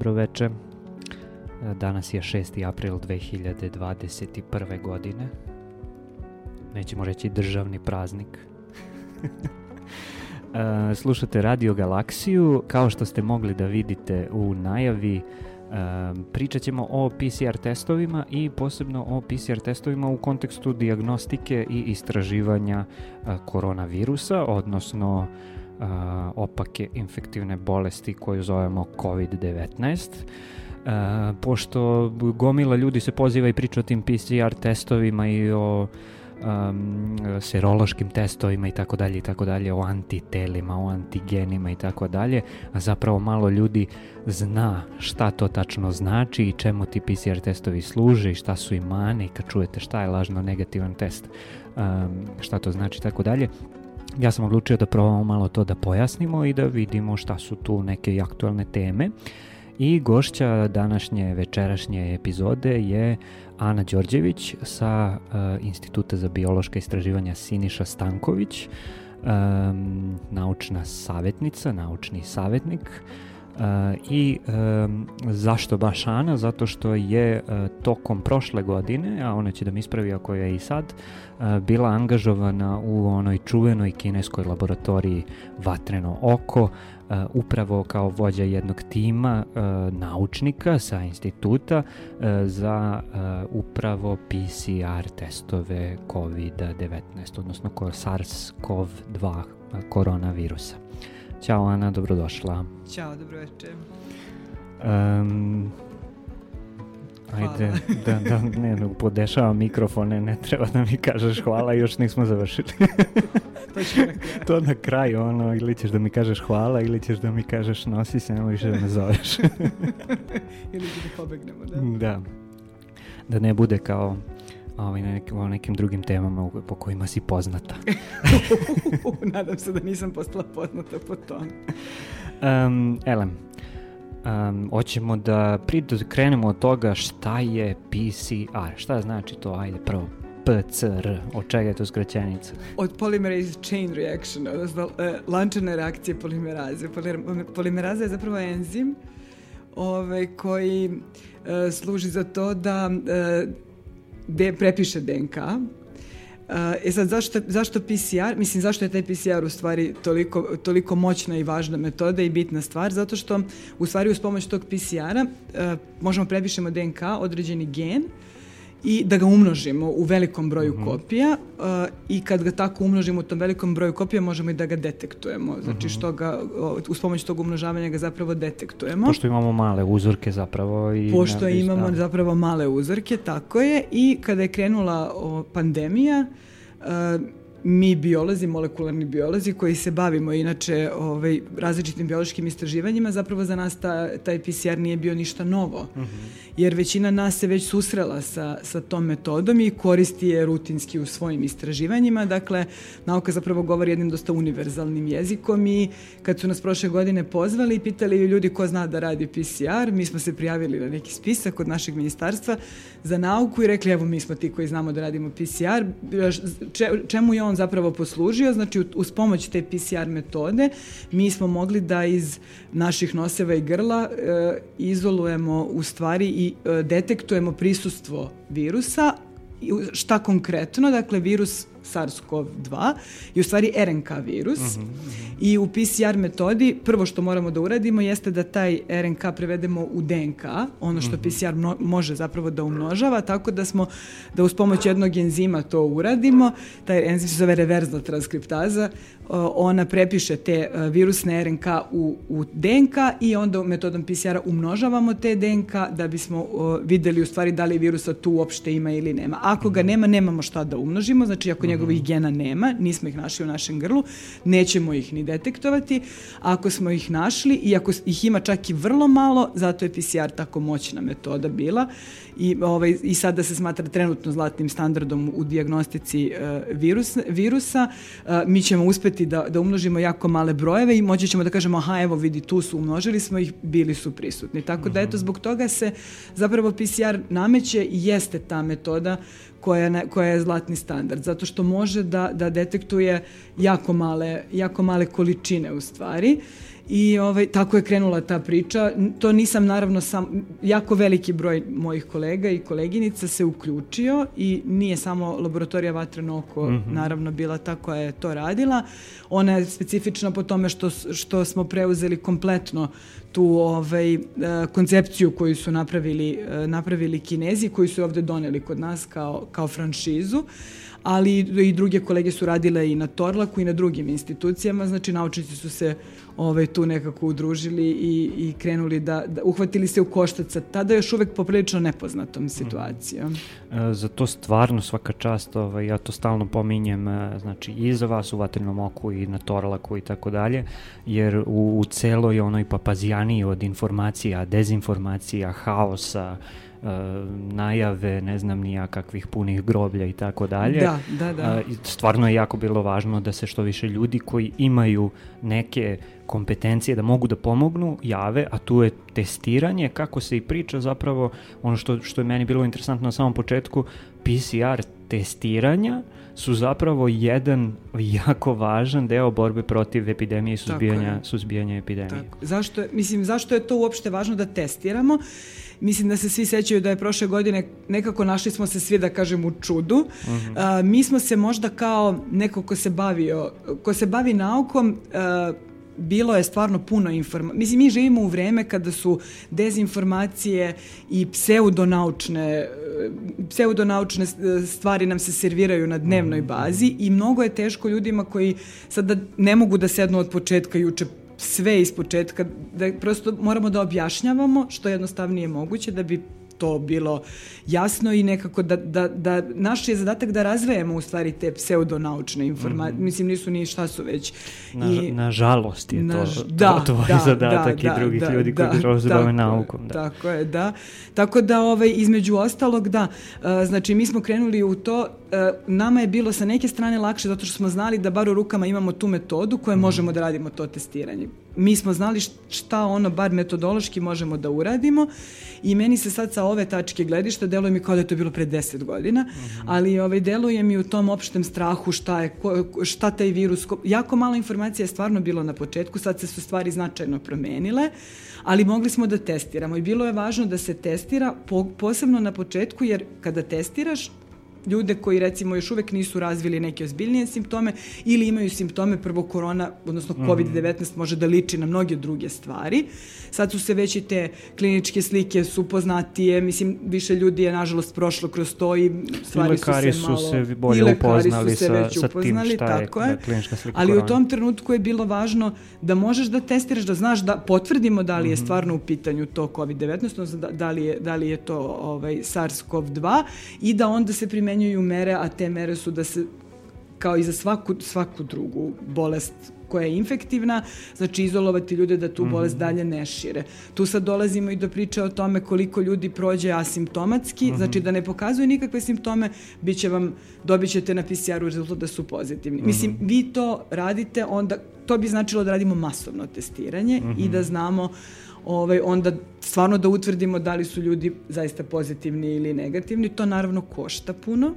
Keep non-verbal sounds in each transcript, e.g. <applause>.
dobro veče. Danas je 6. april 2021. godine. Nećemo reći državni praznik. <laughs> Slušate Radio Galaksiju. Kao što ste mogli da vidite u najavi, pričat ćemo o PCR testovima i posebno o PCR testovima u kontekstu diagnostike i istraživanja koronavirusa, odnosno opake infektivne bolesti koju zovemo COVID-19. pošto gomila ljudi se poziva i priča o tim PCR testovima i o um, serološkim testovima i tako dalje i tako dalje, o antitelima, o antigenima i tako dalje, a zapravo malo ljudi zna šta to tačno znači i čemu ti PCR testovi služe i šta su i mane i kad čujete šta je lažno negativan test, um, šta to znači i tako dalje. Ja sam odlučio da probamo malo to da pojasnimo i da vidimo šta su tu neke aktualne teme. I gošća današnje večerašnje epizode je Ana Đorđević sa uh, Instituta za biološka istraživanja Siniša Stanković, um, naučna savjetnica, naučni savjetnik. Uh, I um, zašto baš Ana? Zato što je uh, tokom prošle godine, a ona će da mi ispravi ako je i sad, bila angažovana u onoj čuvenoj kineskoj laboratoriji Vatreno oko, upravo kao vođa jednog tima naučnika sa instituta za upravo PCR testove COVID-19, odnosno SARS-CoV-2 koronavirusa. Ćao Ana, dobrodošla. Ćao, dobroveče. Um, Ajde, <laughs> da, da, ne, ne, podešavam mikrofone, ne treba da mi kažeš hvala, još nismo završili. <laughs> to na to na kraju, ono, ili ćeš da mi kažeš hvala, ili ćeš da mi kažeš nosi se, nemoj više da me zoveš. <laughs> ili da pobegnemo, da? Da. Da ne bude kao ovaj, na nekim, nekim drugim temama po kojima si poznata. <laughs> Nadam se da nisam postala poznata po tom. Um, Elem, um, hoćemo da krenemo od toga šta je PCR. Šta znači to? Ajde prvo. PCR, od čega je to skraćenica? Od polymerase chain reaction, odnosno uh, lančane reakcije polimeraze. Polimeraza je zapravo enzim ovaj, koji uh, služi za to da uh, de, prepiše DNK. Uh, e sad, zašto, zašto PCR? Mislim, zašto je taj PCR u stvari toliko, toliko moćna i važna metoda i bitna stvar? Zato što u stvari uz pomoć tog PCR-a uh, možemo prepišemo DNK, određeni gen, uh, i da ga umnožimo u velikom broju mm -hmm. kopija uh, i kad ga tako umnožimo u tom velikom broju kopija možemo i da ga detektujemo. Znači mhm. što ga, uz pomoć tog umnožavanja ga zapravo detektujemo. Pošto imamo male uzorke zapravo. I Pošto ne, imamo da. zapravo male uzorke, tako je. I kada je krenula o, pandemija, uh, mi biolozi, molekularni biolozi koji se bavimo inače ovaj, različitim biološkim istraživanjima, zapravo za nas ta, taj PCR nije bio ništa novo. Uh mhm. -huh. Jer većina nas se već susrela sa, sa tom metodom i koristi je rutinski u svojim istraživanjima. Dakle, nauka zapravo govori jednim dosta univerzalnim jezikom i kad su nas prošle godine pozvali i pitali ljudi ko zna da radi PCR, mi smo se prijavili na neki spisak od našeg ministarstva za nauku i rekli evo mi smo ti koji znamo da radimo PCR. Čemu je on on zapravo poslužio, znači uz pomoć te PCR metode mi smo mogli da iz naših noseva i grla e, izolujemo u stvari i e, detektujemo prisustvo virusa, šta konkretno, dakle virus SARS-CoV-2 i u stvari RNK virus uh -huh. i u PCR metodi prvo što moramo da uradimo jeste da taj RNK prevedemo u DNK, ono što uh -huh. PCR mno, može zapravo da umnožava, tako da smo da uz pomoć jednog enzima to uradimo, taj enzim se zove reverzna transkriptaza, ona prepiše te virusne RNK u, u DNK i onda metodom PCR-a umnožavamo te DNK da bismo videli u stvari da li virusa tu uopšte ima ili nema. Ako ga nema, nemamo šta da umnožimo, znači ako njegovih gena nema, nismo ih našli u našem grlu, nećemo ih ni detektovati. Ako smo ih našli i ako ih ima čak i vrlo malo, zato je PCR tako moćna metoda bila i, ovaj, i sada se smatra trenutno zlatnim standardom u diagnostici uh, virus, virusa. Uh, mi ćemo uspeti da, da umnožimo jako male brojeve i moći ćemo da kažemo aha evo vidi tu su umnožili smo ih, bili su prisutni. Tako da eto mhm. zbog toga se zapravo PCR nameće i jeste ta metoda koja, ne, koja je zlatni standard, zato što može da, da detektuje jako male, jako male količine u stvari I ovaj, tako je krenula ta priča. To nisam naravno sam, jako veliki broj mojih kolega i koleginica se uključio i nije samo laboratorija Vatreno oko mm -hmm. naravno bila ta koja je to radila. Ona je specifična po tome što, što smo preuzeli kompletno tu ovaj, e, koncepciju koju su napravili, e, napravili kinezi, koji su ovde doneli kod nas kao, kao franšizu ali i druge kolege su radile i na Torlaku i na drugim institucijama, znači naučnici su se ovaj, tu nekako udružili i, i krenuli da, da uhvatili se u koštaca, tada još uvek poprilično nepoznatom situacijom. E, za to stvarno svaka čast, ovaj, ja to stalno pominjem, e, znači i za vas u Vatrenom oku i na Torlaku i tako dalje, jer u, u celoj onoj papazijaniji od informacija, dezinformacija, haosa, uh, najave, ne znam nija kakvih punih groblja i tako dalje. Da, da, da. Uh, stvarno je jako bilo važno da se što više ljudi koji imaju neke kompetencije da mogu da pomognu, jave, a tu je testiranje, kako se i priča zapravo, ono što, što je meni bilo interesantno na samom početku, PCR testiranja su zapravo jedan jako važan deo borbe protiv epidemije i suzbijanja, suzbijanja epidemije. Tako. Zašto, mislim, zašto je to uopšte važno da testiramo? Mislim da se svi sećaju da je prošle godine nekako našli smo se svi da kažem u čudu. Uh -huh. a, mi smo se možda kao neko ko se bavio, ko se bavi naukom, a, bilo je stvarno puno informacija. Mislim, mi živimo u vreme kada su dezinformacije i pseudonaučne, pseudonaučne stvari nam se serviraju na dnevnoj bazi i mnogo je teško ljudima koji sada ne mogu da sednu od početka i uče sve iz početka, da prosto moramo da objašnjavamo što jednostavnije moguće da bi to bilo jasno i nekako da, da, da naš je zadatak da razvejemo u stvari te pseudonaučne informacije. Mm -hmm. Mislim, nisu ni šta su već. Na, I, nažalost je naž, to, da, to tvoj da, zadatak da, i drugih da, ljudi da, koji da, se bave naukom. Da. Tako je, da. Tako da, ovaj, između ostalog, da, uh, znači mi smo krenuli u to, nama je bilo sa neke strane lakše zato što smo znali da bar u rukama imamo tu metodu koje mm. možemo da radimo to testiranje. Mi smo znali šta ono bar metodološki možemo da uradimo i meni se sad sa ove tačke gledišta deluje mi kao da je to bilo pre 10 godina, mm -hmm. ali ovaj, deluje mi u tom opštem strahu šta je, ko, šta taj virus, ko, jako malo informacija je stvarno bilo na početku, sad se su stvari značajno promenile, ali mogli smo da testiramo i bilo je važno da se testira po, posebno na početku jer kada testiraš ljude koji recimo još uvek nisu razvili neke ozbiljnije simptome ili imaju simptome prvo korona, odnosno mhm. COVID-19 može da liči na mnoge druge stvari. Sad su se već i te kliničke slike su poznatije, mislim više ljudi je nažalost prošlo kroz to i stvari I su se su malo... se bolje upoznali se sa, sa tim šta tako je, je. klinička slika Ali korona. u tom trenutku je bilo važno da možeš da testiraš, da znaš da potvrdimo da li je -hmm. stvarno u pitanju to COVID-19, odnosno da, da, li je, da li je to ovaj, SARS-CoV-2 i da onda se primenjuje primenjuju mere, a te mere su da se kao i za svaku, svaku drugu bolest koja je infektivna, znači izolovati ljude da tu bolest mm -hmm. dalje ne šire. Tu sad dolazimo i do priče o tome koliko ljudi prođe asimptomatski, mm -hmm. znači da ne pokazuju nikakve simptome, bit će vam, dobit ćete na PCR-u rezultat da su pozitivni. Mm -hmm. Mislim, vi to radite, onda, to bi značilo da radimo masovno testiranje mm -hmm. i da znamo ovaj, onda stvarno da utvrdimo da li su ljudi zaista pozitivni ili negativni. To naravno košta puno.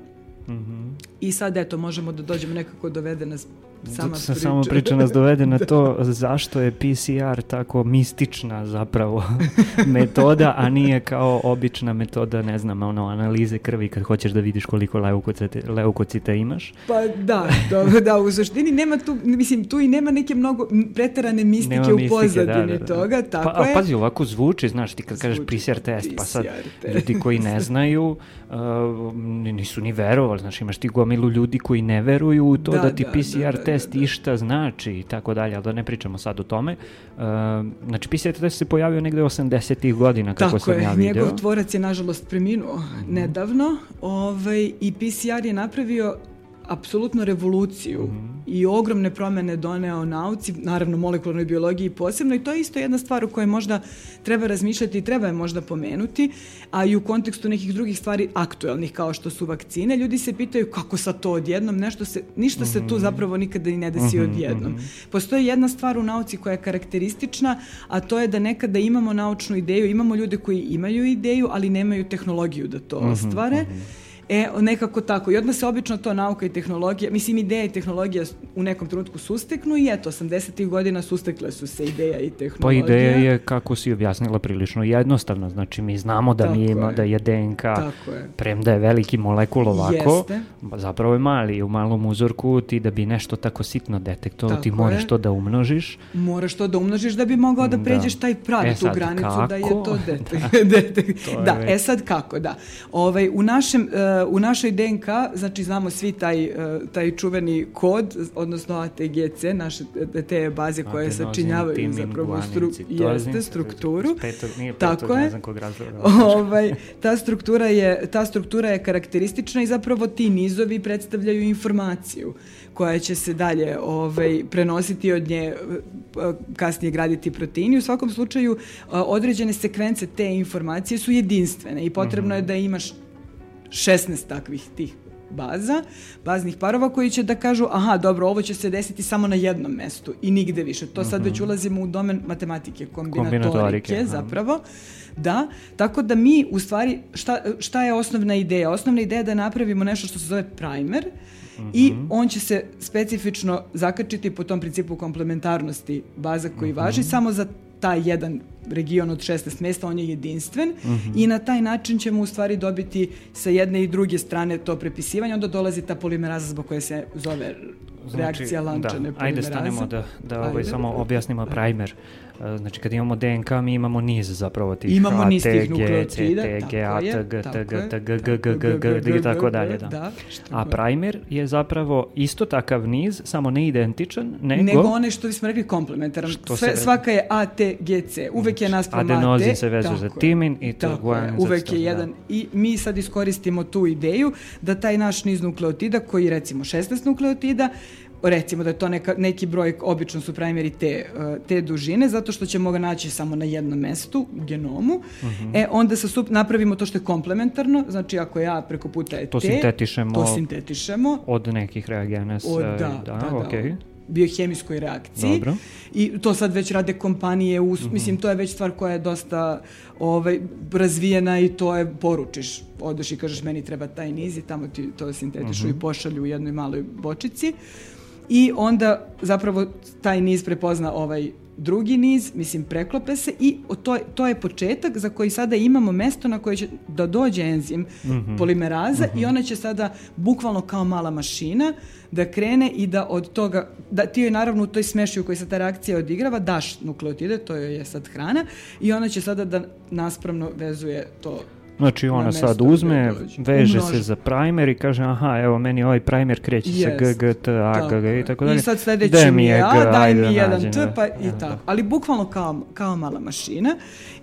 Mm -hmm. I sad eto možemo da dođemo nekako dovede nas sama priča. Samo priča nas dovede na to zašto je PCR tako mistična zapravo <laughs> metoda, a nije kao obična metoda, ne znam, ono, analize krvi kad hoćeš da vidiš koliko leukocita, leukocita imaš. Pa da, da, da, u suštini nema tu, mislim, tu i nema neke mnogo preterane mistike nema u mistike, pozadini da, da, da. toga, tako pa, je. Pazi, ovako zvuči, znaš, ti kad zvuči, kažeš PCR test, PCR pa sad test. ljudi koji ne znaju, uh, nisu ni verovali, znaš, imaš ti gomilu ljudi koji ne veruju u to da, da ti da, PCR da, da, test da. išta znači i tako dalje, ali da ne pričamo sad o tome. Uh, znači, PCR test se pojavio negde 80-ih godina, kako tako sam je, ja vidio. Njegov tvorac je, nažalost, preminuo mm -hmm. nedavno ovaj, i PCR je napravio apsolutno revoluciju mm -hmm. i ogromne promene doneo nauci, naravno molekularnoj biologiji posebno i to je isto jedna stvar o kojoj možda treba razmišljati i treba je možda pomenuti, a i u kontekstu nekih drugih stvari aktuelnih kao što su vakcine, ljudi se pitaju kako sa to odjednom, nešto se, ništa mm -hmm. se tu mhm. zapravo nikada i ne desi mm -hmm. odjednom. -hmm. Postoji jedna stvar u nauci koja je karakteristična, a to je da nekada imamo naučnu ideju, imamo ljude koji imaju ideju, ali nemaju tehnologiju da to -hmm. ostvare. Mm -hmm E, nekako tako. I odmah se obično to nauka i tehnologija, mislim ideja i tehnologija u nekom trenutku susteknu i eto, 80. godina sustekle su se ideja i tehnologija. Pa ideja je, kako si objasnila, prilično jednostavna. Znači, mi znamo da, mi ima, je. da je DNK, tako je. premda je veliki molekul ovako, Jeste. zapravo je mali. U malom uzorku ti da bi nešto tako sitno detektovao, ti moraš je. to da umnožiš. Moraš to da umnožiš da bi mogao da, da. pređeš taj prag, e, tu granicu kako? da je to detek. <laughs> detek. da, <laughs> e sad kako, da. Ovaj, u, našem, uh, u našoj DNK, znači znamo svi taj, uh, taj čuveni kod, odnosno ATGC, naše te baze koje sačinjavaju zapravo stru, jeste, strukturu. Petog, nije petog, Tako je. ne znam kog <laughs> ovaj, ta, struktura je, ta struktura je karakteristična i zapravo ti nizovi predstavljaju informaciju koja će se dalje ovaj, prenositi od nje eh, kasnije graditi proteini. U svakom slučaju određene sekvence te informacije su jedinstvene i potrebno mm -hmm. je da imaš 16 takvih tih baza, baznih parova koji će da kažu aha, dobro, ovo će se desiti samo na jednom mestu i nigde više. To sad mm -hmm. već ulazimo u domen matematike, kombinatorike, kombinatorike zapravo. Da, tako da mi u stvari, šta, šta je osnovna ideja? Osnovna ideja je da napravimo nešto što se zove primer, Mm -hmm. i on će se specifično zakačiti po tom principu komplementarnosti baza koji mm -hmm. važi samo za taj jedan region od 16 mesta, on je jedinstven mm -hmm. i na taj način ćemo u stvari dobiti sa jedne i druge strane to prepisivanje, onda dolazi ta polimeraza zbog koje se zove znači, reakcija lančane da, Ajde stanemo da, da ovaj, ajde. samo objasnimo primer. E, znači kad imamo DNK mi imamo niz zapravo tih imamo niz tih nukleotida, CTG, ATG, TG, TG, GG, GG i tako dalje. Da. A primer je zapravo isto takav niz, samo ne identičan, nego... Nego one što smo rekli komplementaran. Svaka je ATGC, uvek je naspram AT. Adenozin se vezuje za timin i to guanin Uvek je jedan. I mi sad iskoristimo tu ideju da taj naš niz nukleotida, koji recimo 16 nukleotida, recimo da je to neka, neki broj, obično su primeri te, eh, te dužine, zato što ćemo ga naći samo na jednom mestu, u genomu, uh mhm. -huh. e, onda sa sup napravimo to što je komplementarno, znači ako ja preko puta je to te, sintetišemo to sintetišemo od nekih reagenesa. Od, da, da, da, da, okay biohemijskoj reakciji. Dobro. I to sad već rade kompanije, u, mm -hmm. mislim, to je već stvar koja je dosta ovaj, razvijena i to je poručiš. Odeš i kažeš meni treba taj niz i tamo ti to sintetišu mm -hmm. i pošalju u jednoj maloj bočici. I onda zapravo taj niz prepozna ovaj drugi niz, mislim preklope se i to, to je početak za koji sada imamo mesto na koje će da dođe enzim mm -hmm. polimeraza mm -hmm. i ona će sada bukvalno kao mala mašina da krene i da od toga, da ti joj naravno u toj smeši u kojoj se ta reakcija odigrava daš nukleotide, to je sad hrana i ona će sada da naspravno vezuje to Znači ona sad uzme, veže Umnoži. se za primer i kaže aha, evo meni ovaj primer kreće yes. se G, G, T, A, G, G i tako dalje. I sad sledeći mi je A, daj mi da jedan T, pa i tako. Ali bukvalno kao, kao mala mašina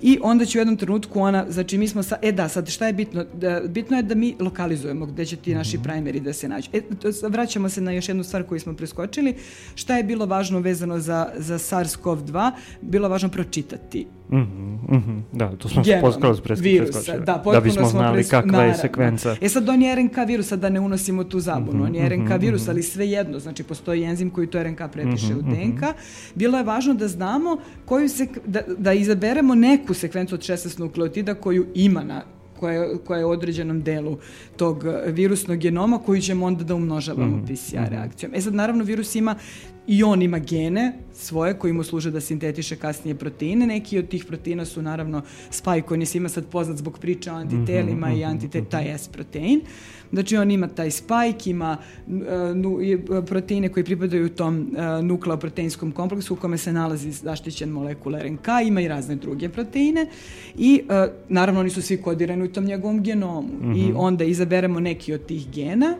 i onda će u jednom trenutku ona, znači mi smo sa, e da, sad šta je bitno? Da, bitno je da mi lokalizujemo gde će ti naši -hmm. primeri da se nađu. E, to, vraćamo se na još jednu stvar koju smo preskočili. Šta je bilo važno vezano za, za SARS-CoV-2? Bilo važno pročitati Mm -hmm, mm -hmm. Da, to smo skroz preskočili. Da, da bismo znali kakva naravno. je sekvenca. E sad on je RNK virusa, da ne unosimo tu zabunu. Mm -hmm, on je RNK mm -hmm, virus, ali sve jedno. Znači, postoji enzim koji to RNK prepiše mm -hmm, u DNK. Bilo je važno da znamo koju se, da, da izaberemo neku sekvencu od 16 nukleotida koju ima na koja, koja je u određenom delu tog virusnog genoma koju ćemo onda da umnožavamo mm -hmm. PCR reakcijom. E sad, naravno, virus ima i on ima gene svoje koji mu služe da sintetiše kasnije proteine. Neki od tih proteina su naravno spike koji je svima sad poznat zbog priče o antitelima mm -hmm, i mhm, antite, taj mhm. S protein. Znači on ima taj spike, ima uh, nu, proteine koji pripadaju tom uh, nukleoproteinskom kompleksu u kome se nalazi zaštićen molekul RNK, ima i razne druge proteine i uh, naravno oni su svi kodirani u tom njegovom genomu mm -hmm. i onda izaberemo neki od tih gena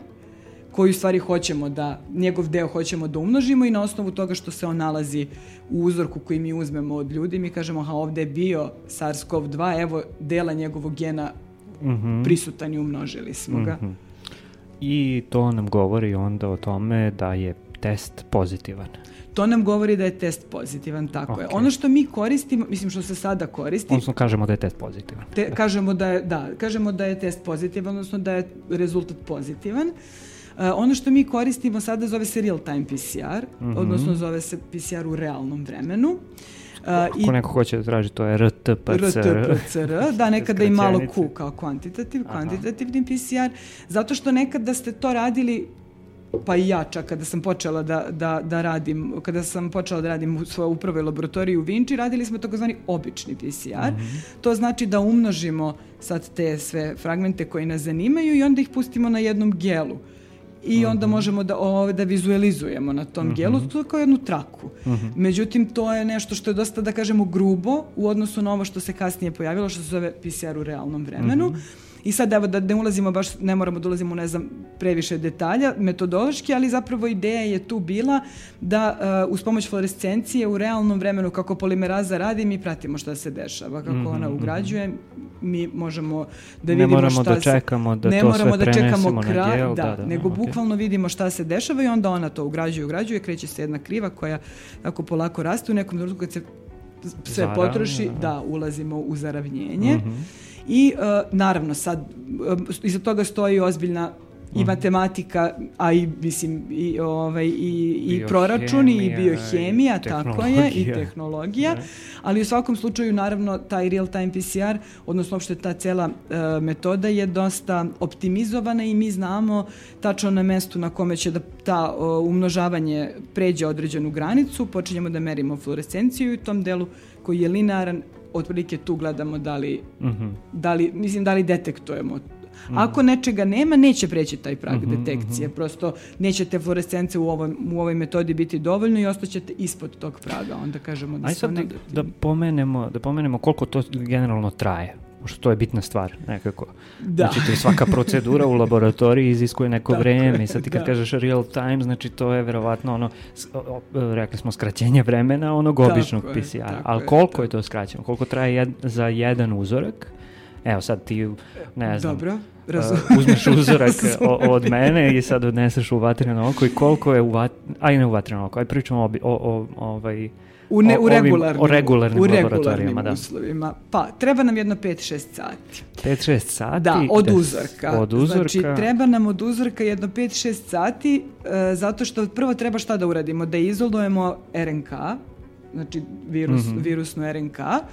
koji u stvari hoćemo da, njegov deo hoćemo da umnožimo i na osnovu toga što se on nalazi u uzorku koji mi uzmemo od ljudi, mi kažemo, aha, ovde je bio SARS-CoV-2, evo dela njegovog gena mm -hmm. prisutan i umnožili smo ga. Mm -hmm. I to nam govori onda o tome da je test pozitivan. To nam govori da je test pozitivan, tako okay. je. Ono što mi koristimo, mislim što se sada koristi... Odnosno kažemo da je test pozitivan. Te, kažemo da je, da, kažemo da je test pozitivan, odnosno da je rezultat pozitivan. Uh, ono što mi koristimo sada zove se real time PCR, mm -hmm. odnosno zove se PCR u realnom vremenu. Uh, Ako neko hoće da traži, to je RTPCR. RTPCR, <laughs> da, nekada i malo Q kao kvantitativ, kvantitativni PCR, zato što nekada ste to radili pa i ja čak kada sam počela da, da, da radim, kada sam počela da radim u svojoj upravoj laboratoriji u Vinči, radili smo takozvani obični PCR. Mm -hmm. To znači da umnožimo sad te sve fragmente koji nas zanimaju i onda ih pustimo na jednom gelu mm -hmm. onda možemo da, o, da vizualizujemo na tom gelu, to kao jednu traku. -hmm. Međutim, to je nešto što je dosta, da kažemo, grubo u odnosu na ovo što se kasnije pojavilo, što se zove PCR u realnom vremenu. Mm I sad evo da ne ulazimo baš, ne moramo da ulazimo ne znam previše detalja metodološki, ali zapravo ideja je tu bila da uh, uz pomoć fluorescencije u realnom vremenu kako polimeraza radi mi pratimo šta se dešava, kako mm -hmm, ona mhm. ugrađuje, mi možemo da vidimo ne moramo šta da čekamo da ne to moramo sve da čekamo kraj, da, da, da, nego okay. bukvalno vidimo šta se dešava i onda ona to ugrađuje, ugrađuje, kreće se jedna kriva koja tako polako raste u nekom trenutku kad se sve potroši, da. da, ulazimo u zaravnjenje. Mm -hmm I uh, naravno sad uh, iza toga stoji ozbiljna i mhm. matematika, a i mislim i ovaj i i proračuni i biohemija, i tako je, i tehnologija. Ne. Ali u svakom slučaju naravno taj real time PCR, odnosno uopšte ta cela uh, metoda je dosta optimizovana i mi znamo tačno na mestu na kome će da ta uh, umnožavanje pređe određenu granicu, počinjemo da merimo fluorescenciju u tom delu koji je linearan otprilike tu gledamo da li, mm -hmm. da li, mislim, da li detektujemo Mm. Ako nečega nema, neće preći taj prag mm -hmm, detekcije. Mm -hmm. Prosto neće te fluorescence u, ovoj, u ovoj metodi biti dovoljno i ostaćete ispod tog praga. Onda kažemo da Aj sad da, da, pomenemo, da pomenemo koliko to generalno traje što to je bitna stvar nekako. Da. Znači to je svaka procedura u laboratoriji iziskuje neko vreme i sad ti kad da. kažeš real time, znači to je verovatno ono, rekli smo skraćenje vremena onog običnog PCR-a. Ali koliko je, je to skraćeno? Koliko traje jed, za jedan uzorak? Evo sad ti, ne znam, Dobro, uh, <laughs> uzmeš uzorak <laughs> od mene i sad odneseš u vatreno oko i koliko je u vat, aj ne u vatreno oko, aj pričamo o, o, o, ovaj, U, ne, u regularnim, o regularnim, u regularnim da. uslovima. Pa, treba nam jedno 5-6 sati. 5-6 sati? Da, od uzorka. Od uzorka. Znači, treba nam od uzorka jedno 5-6 sati, uh, zato što prvo treba šta da uradimo? Da izolujemo RNK, znači virus, mm -hmm. virusnu RNK, E,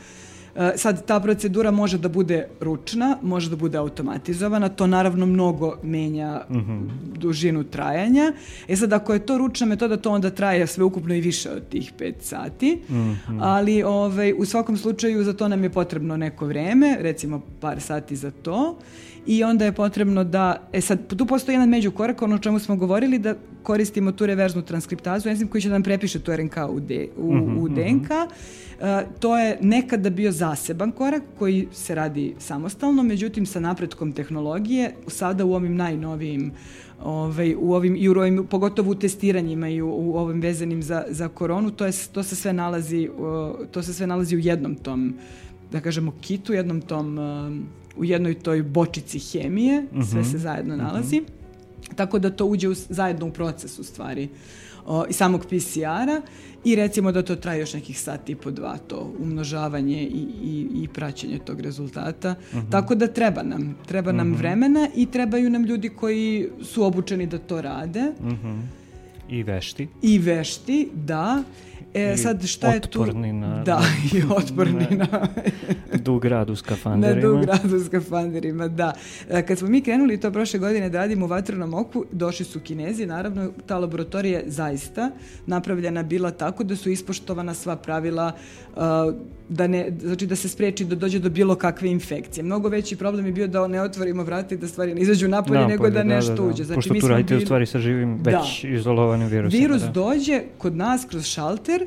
sad, ta procedura može da bude ručna, može da bude automatizovana, to naravno mnogo menja mm -hmm. dužinu trajanja. E sad, ako je to ručna metoda, to onda traje sve ukupno i više od tih 5 sati, mm -hmm. ali ovaj, u svakom slučaju za to nam je potrebno neko vreme, recimo par sati za to i onda je potrebno da, e sad, tu postoji jedan međukorak, ono o čemu smo govorili, da koristimo tu reverznu transkriptazu, enzim koji će da nam prepiše tu RNK u, de, u, mm -hmm, u DNK. Mm -hmm. Uh, to je nekada bio zaseban korak koji se radi samostalno, međutim sa napretkom tehnologije, sada u ovim najnovijim ovaj, u ovim, i u ovim, pogotovo u testiranjima i u, u ovim vezanim za, za koronu, to, je, to, se sve nalazi, uh, to se sve nalazi u jednom tom, da kažemo, kitu, jednom tom uh, u jednoj toj bočici hemije, uh -huh. sve mhm. se zajedno mhm. nalazi. Uh -huh. Tako da to uđe u, zajedno u proces u stvari o, i samog PCR-a i recimo da to traje još nekih sati i po dva to umnožavanje i, i, i praćenje tog rezultata. Uh mhm. -huh. Tako da treba nam, treba nam uh -huh. vremena i trebaju nam ljudi koji su obučeni da to rade. Uh -huh. I vešti. I vešti, da. E, sad šta je tu? Na, da, i <laughs> otporni na... na dug rad u skafanderima. Na dug rad u skafanderima, da. E, kad smo mi krenuli to prošle godine da radimo u vatrenom oku, došli su kinezi, naravno ta laboratorija zaista napravljena bila tako da su ispoštovana sva pravila uh, da ne, znači da se spreči da dođe do bilo kakve infekcije. Mnogo veći problem je bio da ne otvorimo vrata i da stvari ne izađu napolje, napolje nego da, da nešto da, da. uđe. Znači, Pošto mi tu radite bili... u stvari sa živim već da. izolovanim virusom. Virus da. dođe kod nas kroz šalter,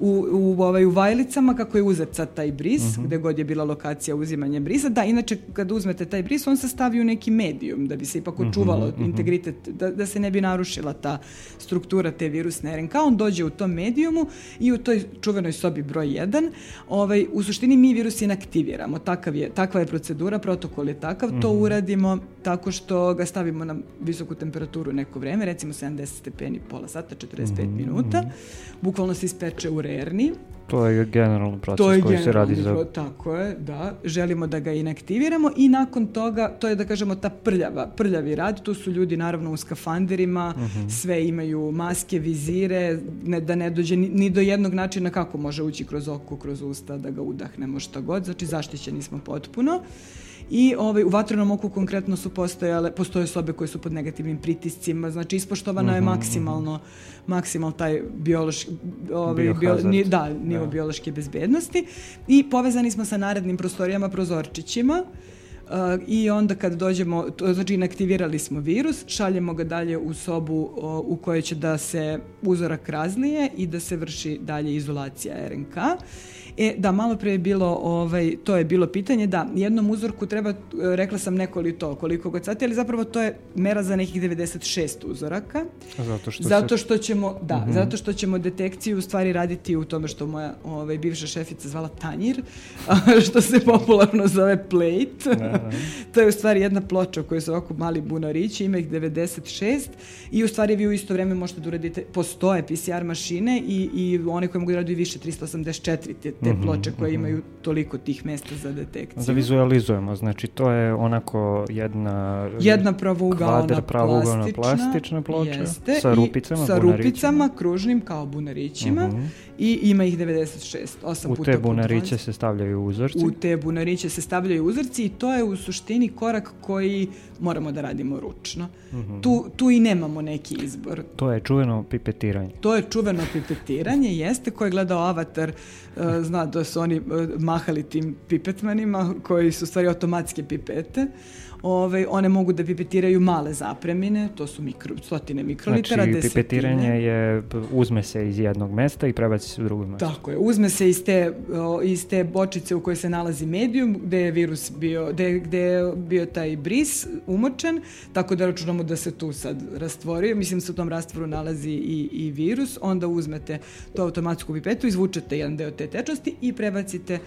u, u, ovaj, u Vajlicama kako je uzet sad taj bris, uh mhm. -huh. gde god je bila lokacija uzimanja brisa. Da, inače kad uzmete taj bris, on se stavi u neki medijum da bi se ipak mhm, očuvalo uh mhm, -huh, integritet, da, da se ne bi narušila ta struktura te virusne RNK. On dođe u tom medijumu i u toj čuvenoj sobi broj 1 ovaj, u suštini mi virus inaktiviramo. Takav je, takva je procedura, protokol je takav. Uh -huh. To uradimo tako što ga stavimo na visoku temperaturu neko vreme, recimo 70 stepeni, pola sata, 45 uh -huh. minuta. Bukvalno se ispeče u rerni. To je generalno proces to je koji se radi za... Tako je, da. Želimo da ga inaktiviramo i nakon toga, to je da kažemo ta prljava, prljavi rad, tu su ljudi naravno u skafanderima, uh mhm. -huh. sve imaju maske, vizire, ne, da ne dođe ni, ni do jednog načina kako može ući kroz oko, kroz usta, da ga udahnemo šta god, znači zaštićeni smo potpuno. I ovaj, u vatrenom oku konkretno su postojale, postoje sobe koje su pod negativnim pritiscima, znači ispoštovano mm -hmm. je mhm, maksimalno, mhm. maksimal taj biološki, ovaj, bio, ni, da, nivo da. biološke bezbednosti i povezani smo sa narednim prostorijama prozorčićima, Uh, I onda kad dođemo, to, znači inaktivirali smo virus, šaljemo ga dalje u sobu uh, u kojoj će da se uzorak razlije i da se vrši dalje izolacija RNK. E, da, malo pre je bilo, ovaj, to je bilo pitanje, da, jednom uzorku treba, rekla sam nekoliko koliko god sati, ali zapravo to je mera za nekih 96 uzoraka. Zato što, zato što ćemo, da, mm -hmm. zato što ćemo detekciju u stvari raditi u tome što moja ovaj, bivša šefica zvala tanjir, <laughs> što se popularno zove plate. Da, da. <laughs> to je u stvari jedna ploča koja su ovako mali bunarići, ima ih 96 i u stvari vi u isto vreme možete da uradite, postoje PCR mašine i, i one koje mogu da radi više 384 te, te mm -hmm, ploče koje -hmm. imaju toliko tih mesta za detekciju. Da vizualizujemo, znači to je onako jedna jedna pravougaona plastična, plastična ploča jeste, sa rupicama, sa rupicama kružnim kao bunarićima -hmm. i ima ih 96, 8 u puta te bunariće se stavljaju uzorci. U te bunariće se stavljaju uzorci i to je u suštini korak koji moramo da radimo ručno. Mm -hmm. tu, tu i nemamo neki izbor. To je čuveno pipetiranje. To je čuveno pipetiranje, jeste, ko je gledao Avatar, uh, zna da su oni uh, mahali tim pipetmanima, koji su stvari automatske pipete. Ove, one mogu da pipetiraju male zapremine, to su mikro, stotine mikrolitara, znači, desetine. pipetiranje je, uzme se iz jednog mesta i prebaci se u drugo mesto. Tako je, uzme se iz te, iz te bočice u kojoj se nalazi medijum, gde je virus bio, gde, gde je bio taj bris umočen, tako da računamo da se tu sad rastvorio, mislim da se u tom rastvoru nalazi i, i virus, onda uzmete tu automatsku pipetu, izvučete jedan deo te tečnosti i prebacite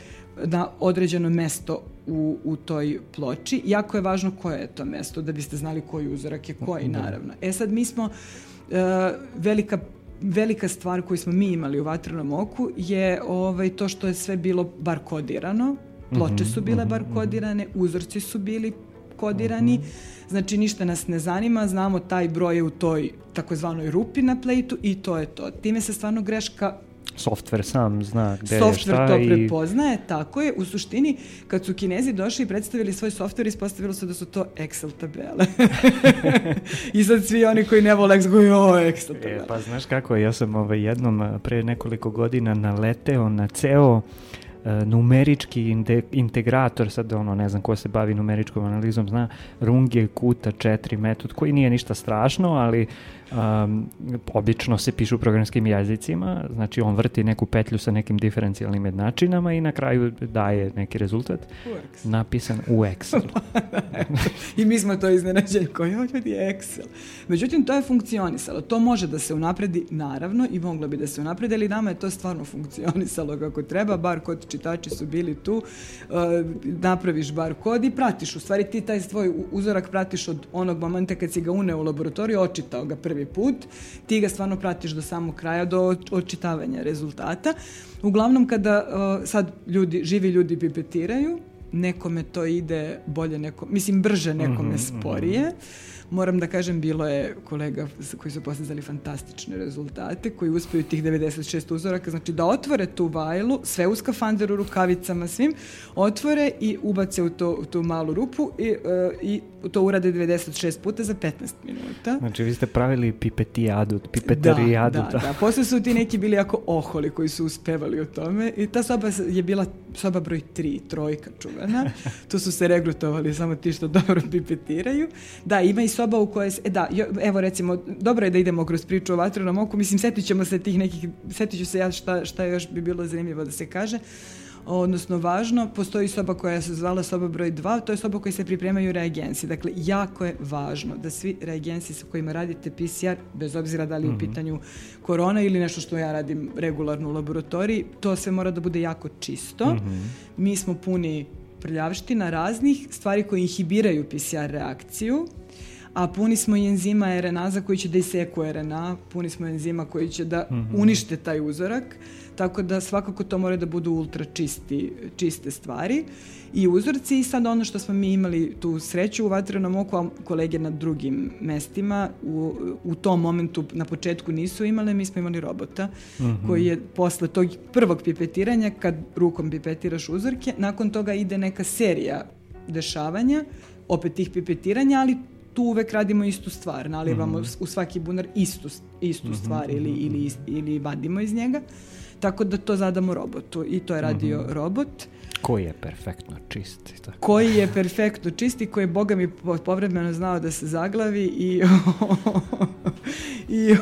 na određeno mesto u, u toj ploči. Jako je važno koje je to mesto, da biste znali koji uzorak je koji, da. naravno. E sad, mi smo uh, velika velika stvar koju smo mi imali u vatrenom oku je ovaj, to što je sve bilo bar kodirano. Ploče su bile bar mhm, mhm. kodirane, uzorci su bili kodirani. Mhm. Znači ništa nas ne zanima, znamo taj broj je u toj takozvanoj rupi na plejtu i to je to. Time se stvarno greška softver sam zna gde software je šta Softver to i... prepoznaje, tako je. U suštini, kad su kinezi došli i predstavili svoj softver, ispostavilo se da su to Excel tabele. <laughs> I sad svi oni koji ne vole Excel, goju, o, Excel tabele. E, pa znaš kako, ja sam ovaj, jednom pre nekoliko godina naleteo na ceo E, numerički integrator, sad ono, ne znam ko se bavi numeričkom analizom, zna Runge Kuta 4 metod, koji nije ništa strašno, ali um, obično se pišu programskim jezicima, znači on vrti neku petlju sa nekim diferencijalnim jednačinama i na kraju daje neki rezultat u napisan u Excel. <laughs> I mi smo to iznenađeni koji ovo ljudi je Excel. Međutim, to je funkcionisalo. To može da se unapredi, naravno, i moglo bi da se unapredi, ali nama je to stvarno funkcionisalo kako treba, bar kod čitači su bili tu, uh, napraviš bar kod i pratiš. U stvari ti taj svoj uzorak pratiš od onog momenta kad si ga uneo u laboratoriju, očitao ga prvi put, ti ga stvarno pratiš do samog kraja, do očitavanja rezultata. Uglavnom kada uh, sad ljudi, živi ljudi pipetiraju, nekome to ide bolje, neko, mislim brže, nekome mm -hmm, sporije. Mm -hmm Moram da kažem, bilo je kolega koji su postizali fantastične rezultate, koji uspeju tih 96 uzoraka, znači da otvore tu vajlu, sve u skafanderu, rukavicama, svim, otvore i ubace u, to, u tu malu rupu i, uh, i to urade 96 puta za 15 minuta. Znači vi ste pravili pipetijadu, pipeterijadu. Da, da, da. Posle su ti neki bili jako oholi koji su uspevali o tome i ta soba je bila soba broj 3, trojka čuvena. <laughs> tu su se regrutovali samo ti što dobro pipetiraju. Da, ima i soba u kojoj se, e da, jo, evo recimo, dobro je da idemo kroz priču o vatrenom oku, mislim, setit ćemo se tih nekih, setit ću se ja šta, šta još bi bilo zanimljivo da se kaže odnosno važno, postoji soba koja se zvala soba broj 2, to je soba koja se pripremaju reagensi. Dakle, jako je važno da svi reagensi sa kojima radite PCR, bez obzira da li je u mhm. pitanju korona ili nešto što ja radim regularno u laboratoriji, to sve mora da bude jako čisto. Mm -hmm. Mi smo puni prljavština raznih stvari koje inhibiraju PCR reakciju, a puni smo i enzima RNA-za koji će da iseku RNA, puni smo enzima koji će da -hmm. unište taj uzorak, tako da svakako to mora da budu ultra čisti, čiste stvari i uzorci i sad ono što smo mi imali tu sreću u vatrenom oku, a kolege na drugim mestima u, u tom momentu na početku nisu imale, mi smo imali robota mm -hmm. koji je posle tog prvog pipetiranja kad rukom pipetiraš uzorke, nakon toga ide neka serija dešavanja, opet tih pipetiranja, ali tu uvek radimo istu stvar, nalivamo mm -hmm. u svaki bunar istu, istu mm -hmm. stvar ili, mhm. ili, ili vadimo iz njega. Tako da to zadamo robotu i to je radio mm -hmm. robot. Koji je perfektno čist. Tako. Koji je perfektno čist i koji je, boga mi, povremeno znao da se zaglavi i, <laughs> i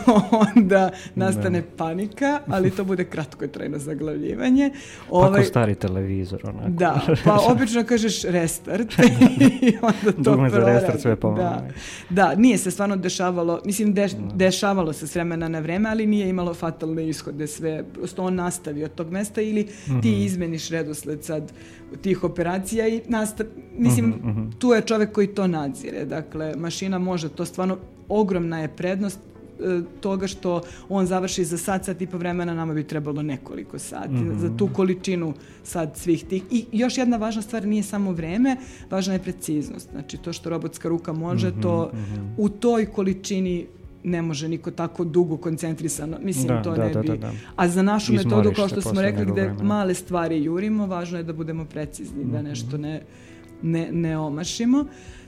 onda nastane da. panika, ali to bude kratko trajno zaglavljivanje. Ovaj, Kako stari televizor, onako. Da, pa <laughs> obično kažeš restart <laughs> i onda to Dugme za restart sve pomalo. Da, da, nije se stvarno dešavalo, mislim, deš, da. dešavalo se s vremena na vreme, ali nije imalo fatalne ishode sve. Prosto on nastavi od tog mesta ili mm -hmm. ti izmeniš redosled sad tih operacija i nastav, mislim, mm -hmm. tu je čovek koji to nadzire. Dakle, mašina može, to stvarno ogromna je prednost e, toga što on završi za sat, sat i po vremena, nama bi trebalo nekoliko sati. Mm -hmm. Za tu količinu sad svih tih. I još jedna važna stvar nije samo vreme, važna je preciznost. Znači to što robotska ruka može, mm -hmm, to mm -hmm. u toj količini ne može niko tako dugo koncentrisano, mislim da, to da, ne da, bi. Da, da. A za našu Izmorište metodu, kao što smo rekli, gde vremena. male stvari jurimo, važno je da budemo precizni, mm -hmm. da mhm. nešto ne, ne, ne omašimo.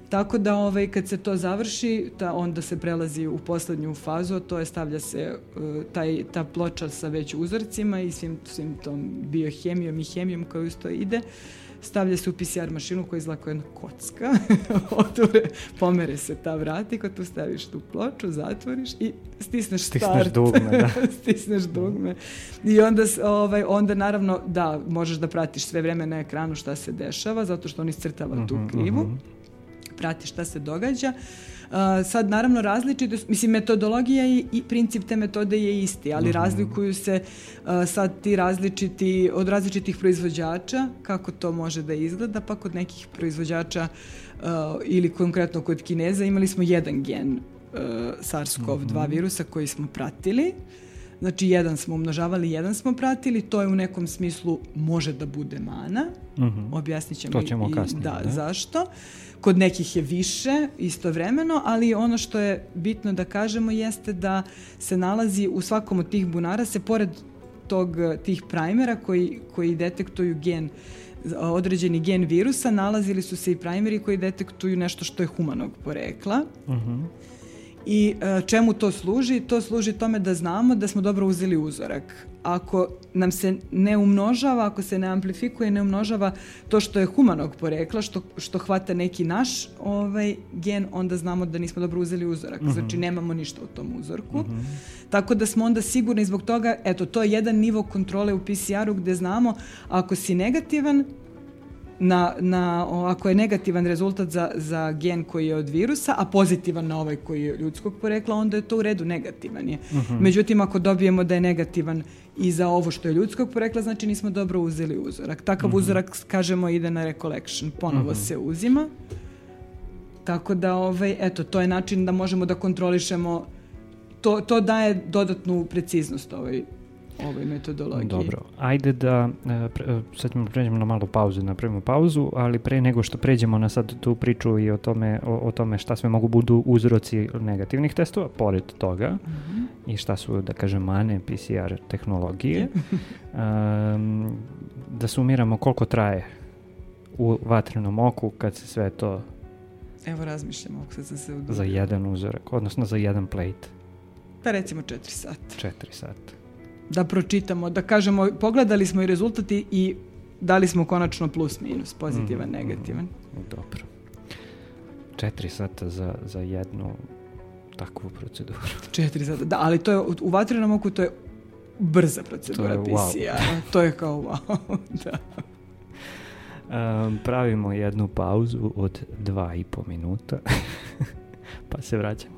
Tako da ovaj, kad se to završi, ta, onda se prelazi u poslednju fazu, to je stavlja se uh, taj, ta ploča sa već uzorcima i svim, svim tom biohemijom i hemijom koju isto ide. Uh, stavlja se u PCR mašinu koja izgleda kao jedna kocka, <laughs> otvore, pomere se ta vrata i kad tu staviš tu ploču, zatvoriš i stisneš, stisneš start. dugme, da. <laughs> stisneš dugme. I onda, ovaj, onda naravno, da, možeš da pratiš sve vreme na ekranu šta se dešava, zato što on iscrtava uh -huh, tu mhm, krivu. Uh mhm. -huh. Prati šta se događa. Uh, sad naravno različite, mislim metodologija i, i princip te metode je isti, ali mm -hmm. razlikuju se uh, sad ti različiti, od različitih proizvođača, kako to može da izgleda, pa kod nekih proizvođača uh, ili konkretno kod Kineza imali smo jedan gen uh, SARS-CoV-2 mm -hmm. virusa koji smo pratili. Znači, jedan smo umnožavali, jedan smo pratili, to je u nekom smislu može da bude mana. Mm -hmm. Objasnit ćemo to ćemo i, kasnije, da, da, zašto. Kod nekih je više istovremeno, ali ono što je bitno da kažemo jeste da se nalazi u svakom od tih bunara se pored tog, tih primera koji, koji detektuju gen određeni gen virusa, nalazili su se i primeri koji detektuju nešto što je humanog porekla. Uh mhm. -huh. I e, čemu to služi? To služi tome da znamo da smo dobro uzeli uzorak. Ako nam se ne umnožava, ako se ne amplifikuje, ne umnožava to što je humanog porekla, što, što hvata neki naš ovaj, gen, onda znamo da nismo dobro uzeli uzorak. Uh mhm. -huh. Znači nemamo ništa u tom uzorku. Uh mhm. -huh. Tako da smo onda sigurni zbog toga, eto, to je jedan nivo kontrole u PCR-u gde znamo ako si negativan, na, na, ako je negativan rezultat za, za gen koji je od virusa, a pozitivan na ovaj koji je ljudskog porekla, onda je to u redu negativan je. Uh mhm. -huh. Međutim, ako dobijemo da je negativan i za ovo što je ljudskog porekla, znači nismo dobro uzeli uzorak. Takav uh mhm. -huh. uzorak, kažemo, ide na recollection, ponovo uh mhm. -huh. se uzima. Tako da, ovaj, eto, to je način da možemo da kontrolišemo to, to daje dodatnu preciznost ovoj ovoj metodologiji. Dobro, ajde da, e, e, sad ćemo pređemo na malu pauzu, napravimo pauzu, ali pre nego što pređemo na sad tu priču i o tome, o, o tome šta sve mogu budu uzroci negativnih testova, pored toga, mm -hmm. i šta su, da kažem, mane PCR tehnologije, um, da sumiramo koliko traje u vatrenom oku kad se sve to Evo razmišljamo, ako sad sam se udobio. Za jedan uzorak, odnosno za jedan plate. Pa recimo 4 sata. 4 sata da pročitamo, da kažemo, pogledali smo i rezultati i dali smo konačno plus minus, pozitivan, mm, negativan. Mm, dobro. Četiri sata za, za jednu takvu proceduru. <laughs> Četiri sata, da, ali to je u vatrenom oku to je brza procedura to je PCR. to je kao wow, <laughs> da. Um, pravimo jednu pauzu od dva i po minuta, <laughs> pa se vraćamo.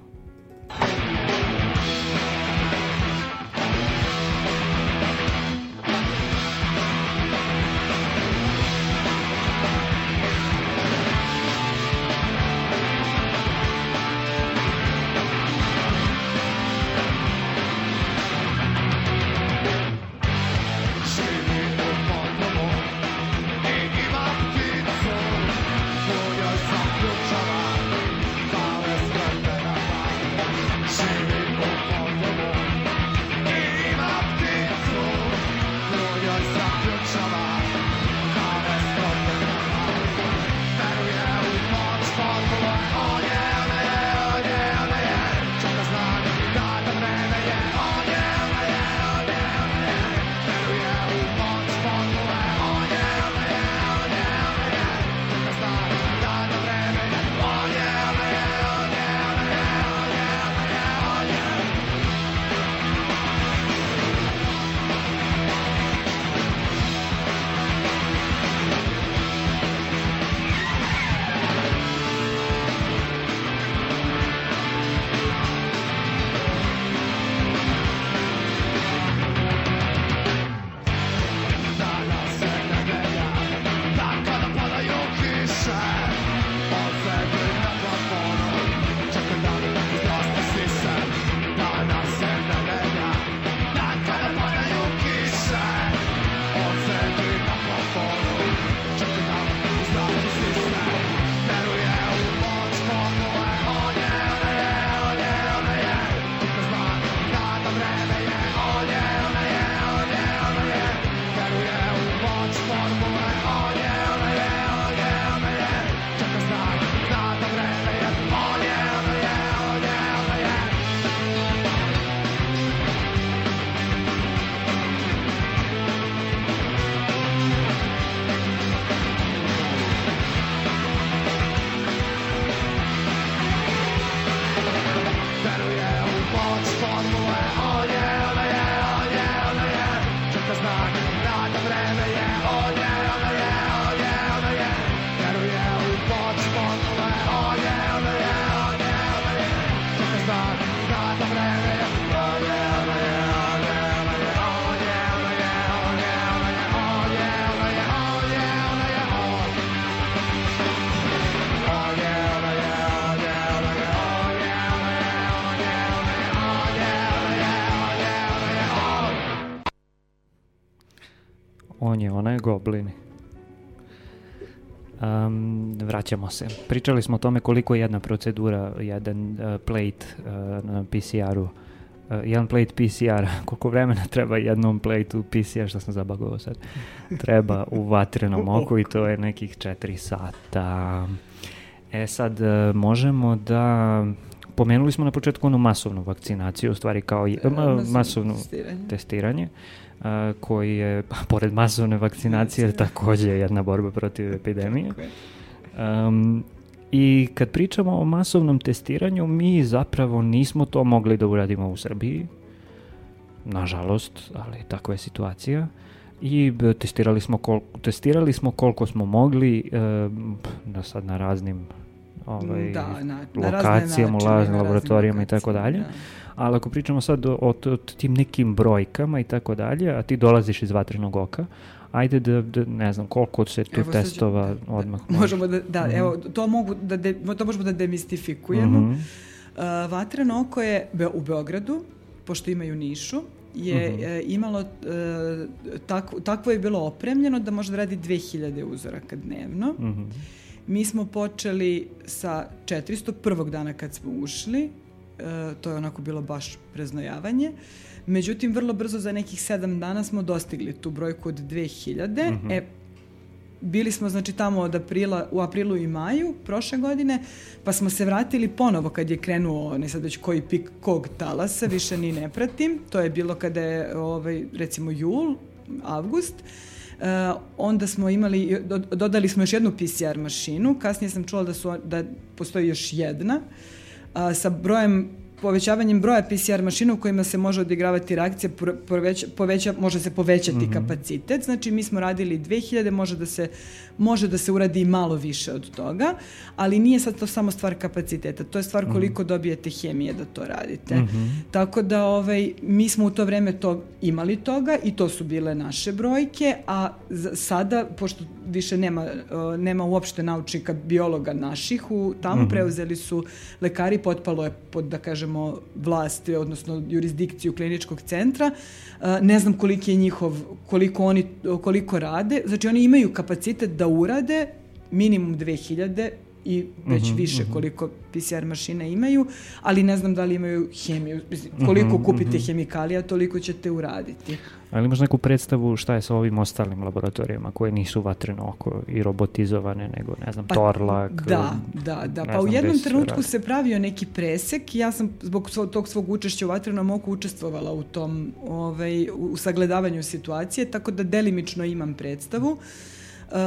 Vraćamo se. Pričali smo o tome koliko je jedna procedura, jedan uh, plate uh, na PCR-u, uh, jedan plate PCR, <laughs> koliko vremena treba jednom plate-u PCR, što sam zabagovao sad, treba u vatrenom oku i to je nekih 4 sata. E sad, uh, možemo da pomenuli smo na početku onu masovnu vakcinaciju, u stvari kao je, ma, masovno testiranje. testiranje a, koji je, <laughs> pored masovne vakcinacije, takođe jedna borba protiv epidemije. Um, I kad pričamo o masovnom testiranju, mi zapravo nismo to mogli da uradimo u Srbiji, nažalost, ali takva je situacija. I testirali smo, kol, testirali smo koliko smo mogli, e, da sad na raznim ovaj, da, na, na lokacijama, načine, raznim laboratorijama i tako dalje. Da ali ako pričamo sad o, o, o tim nekim brojkama i tako dalje, a ti dolaziš iz vatrenog oka, ajde da, da ne znam koliko se tu evo, testova da, odmah da, možemo da da mm -hmm. evo to mogu da de, to možemo da demistifikujemo mm -hmm. uh, vatreno oko je be, u Beogradu pošto imaju Nišu je mm -hmm. imalo uh, tako, takvo je bilo opremljeno da može da radi 2000 uzoraka dnevno mm -hmm. mi smo počeli sa 400 prvog dana kad smo ušli E, to je onako bilo baš preznojavanje. Međutim, vrlo brzo za nekih sedam dana smo dostigli tu brojku od 2000. Mm -hmm. E, bili smo znači tamo od aprila, u aprilu i maju prošle godine, pa smo se vratili ponovo kad je krenuo, ne sad već koji pik kog talasa, više ni ne pratim. To je bilo kada je ovaj, recimo jul, avgust. Uh, onda smo imali, dodali smo još jednu PCR mašinu, kasnije sam čula da, su, da postoji još jedna. Uh, sa brojem povećavanjem broja PCR mašina u kojima se može odigravati reakcija poveća, poveća, može se povećati mm -hmm. kapacitet. Znači mi smo radili 2000, može da se može da se uradi i malo više od toga, ali nije sad to samo stvar kapaciteta, to je stvar mhm. koliko mm -hmm. dobijete hemije da to radite. Mm -hmm. Tako da ovaj mi smo u to vreme to imali toga i to su bile naše brojke, a sada pošto više nema nema uopšte naučnika biologa naših u tamo mm -hmm. preuzeli su lekari potpalo je pod da kažem kažemo, vlasti, odnosno jurisdikciju kliničkog centra. Ne znam koliki je njihov, koliko oni, koliko rade. Znači, oni imaju kapacitet da urade minimum 2000 i već mm -hmm, više koliko PCR mašine imaju, ali ne znam da li imaju hemiju. Koliko mm -hmm, kupite mm -hmm. hemikalija, toliko ćete uraditi. Ali imaš neku predstavu šta je sa ovim ostalim laboratorijama koje nisu vatreno oko i robotizovane, nego, ne znam, pa, Torlak. Da, da, da. Pa u jednom trenutku se pravio neki presek. Ja sam zbog svog, tog svog učešća u vatrenom oku učestvovala u tom, ovaj, u sagledavanju situacije, tako da delimično imam predstavu. Uh,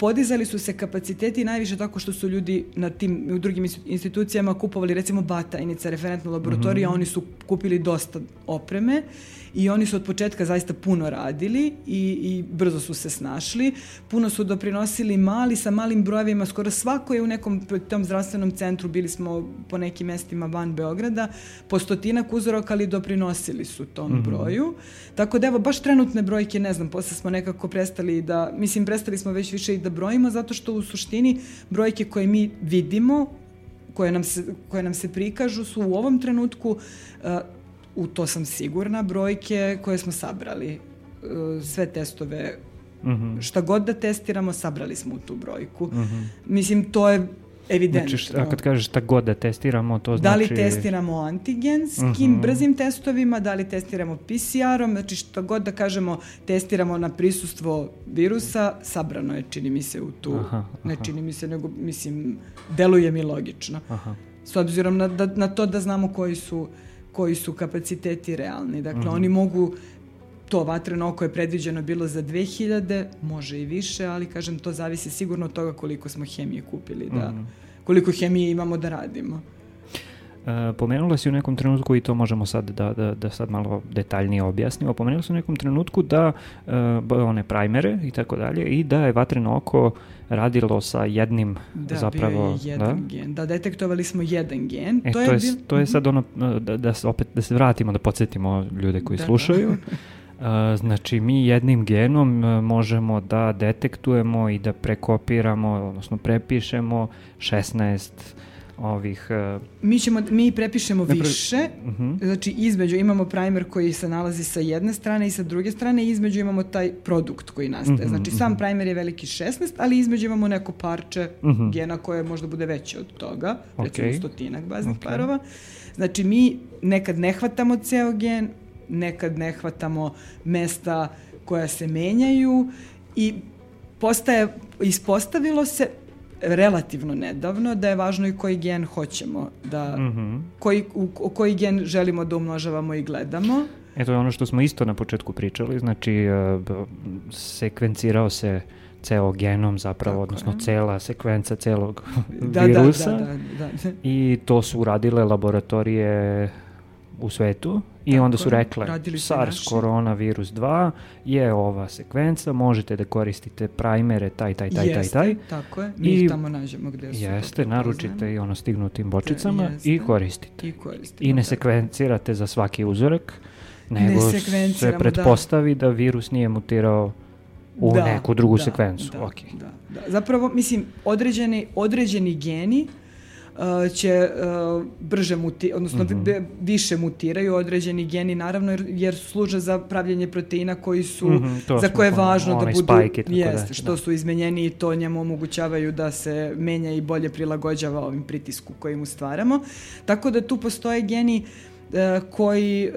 podizali su se kapaciteti najviše tako što su ljudi na tim u drugim institucijama kupovali recimo Batajnica, referentna laboratorija, mm -hmm. oni su kupili dosta opreme i oni su od početka zaista puno radili i, i brzo su se snašli. Puno su doprinosili mali sa malim brojevima, skoro svako je u nekom tom zdravstvenom centru, bili smo po nekim mestima van Beograda, po stotinak uzoraka, ali doprinosili su tom mm -hmm. broju. Tako da evo, baš trenutne brojke, ne znam, posle smo nekako prestali da, mislim, prestali smo već više i da brojimo, zato što u suštini brojke koje mi vidimo, koje nam se, koje nam se prikažu su u ovom trenutku uh, u to sam sigurna, brojke koje smo sabrali. E, sve testove, mm -hmm. šta god da testiramo, sabrali smo u tu brojku. Mm -hmm. Mislim, to je evidentno. Znači, a kad kažeš šta god da testiramo, to znači... Da li znači- testiramo antigenskim uh mhm. -huh. brzim testovima, da li testiramo PCR-om, znači šta god da kažemo testiramo na prisustvo virusa, sabrano je, čini mi se, u tu... Aha, aha. Ne čini mi se, nego, mislim, deluje mi logično. Aha. S obzirom na, da, na to da znamo koji su koji su kapaciteti realni. Dakle, mm -hmm. oni mogu to vatreno oko je predviđeno bilo za 2000, može i više, ali kažem to zavisi sigurno od toga koliko smo hemije kupili, da, mm koliko hemije imamo da radimo. E, pomenula si u nekom trenutku i to možemo sad da, da, da sad malo detaljnije objasnimo, pomenula si u nekom trenutku da e, one primere i tako dalje i da je vatreno oko radilo sa jednim da, zapravo... Da, jedan gen. Da, detektovali smo jedan gen. E, to, to, je, bil... to je sad ono, da, da, opet, da se vratimo, da podsjetimo ljude koji da, slušaju. Da. <laughs> znači, mi jednim genom možemo da detektujemo i da prekopiramo, odnosno prepišemo 16 ovih... Uh, mi, ćemo, mi prepišemo napre... više, uh mhm. -huh. znači između imamo primer koji se nalazi sa jedne strane i sa druge strane između imamo taj produkt koji nastaje. Uh mhm, -huh, znači sam uh mhm. -huh. primer je veliki 16, ali između imamo neko parče uh -huh. gena koje možda bude veće od toga, okay. recimo stotinak baznih okay. parova. Znači mi nekad ne hvatamo ceo gen, nekad ne hvatamo mesta koja se menjaju i postaje, ispostavilo se, relativno nedavno da je važno i koji gen hoćemo da mm -hmm. koji, u, koji gen želimo da umnožavamo i gledamo. E to je ono što smo isto na početku pričali, znači uh, sekvencirao se ceo genom zapravo, Tako odnosno je. cela sekvenca celog da, virusa da, da, da, da. i to su uradile laboratorije u svetu i Tako onda su rekle SARS koronavirus 2 je ova sekvenca, možete da koristite primere taj, taj, taj, jeste, taj, taj. tako je, mi I, tamo nađemo gde su. Jeste, naručite i ono stignutim bočicama jeste, i koristite. I, koristimo, I ne sekvencirate za svaki uzorak, nego se da. pretpostavi da. da virus nije mutirao u da, neku drugu da, sekvencu. Da, okay. da, da. Zapravo, mislim, određeni, određeni geni će uh, brže muti, odnosno mm -hmm. više mutiraju određeni geni naravno jer, jer služe za pravljanje proteina koji su mm -hmm, za koje je važno da budu jeste, da. što su izmenjeni i to njemu omogućavaju da se menja i bolje prilagođava ovim pritisku koji mu stvaramo. Tako da tu postoje geni uh, koji, e,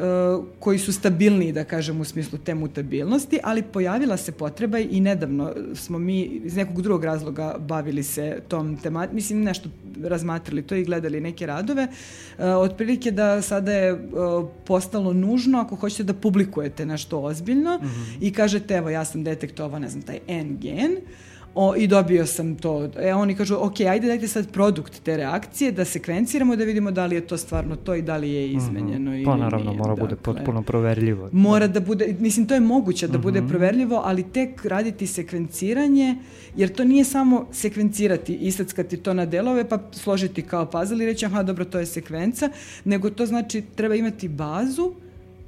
koji su stabilniji, da kažem, u smislu te mutabilnosti, ali pojavila se potreba i nedavno smo mi iz nekog drugog razloga bavili se tom tematikom, mislim nešto razmatrali to i gledali neke radove, e, otprilike da sada je postalo nužno ako hoćete da publikujete nešto ozbiljno mm -hmm. i kažete evo ja sam detektovao ne znam taj N gen, O, I dobio sam to. E, oni kažu, ok, ajde dajte sad produkt te reakcije, da sekvenciramo, da vidimo da li je to stvarno to i da li je mhm. izmenjeno mm -hmm. Pa naravno, nije. mora dakle, bude potpuno proverljivo. Mora da bude, mislim, to je moguće da mm -hmm. bude mhm. proverljivo, ali tek raditi sekvenciranje, jer to nije samo sekvencirati, istackati to na delove, pa složiti kao puzzle i reći, aha, dobro, to je sekvenca, nego to znači treba imati bazu,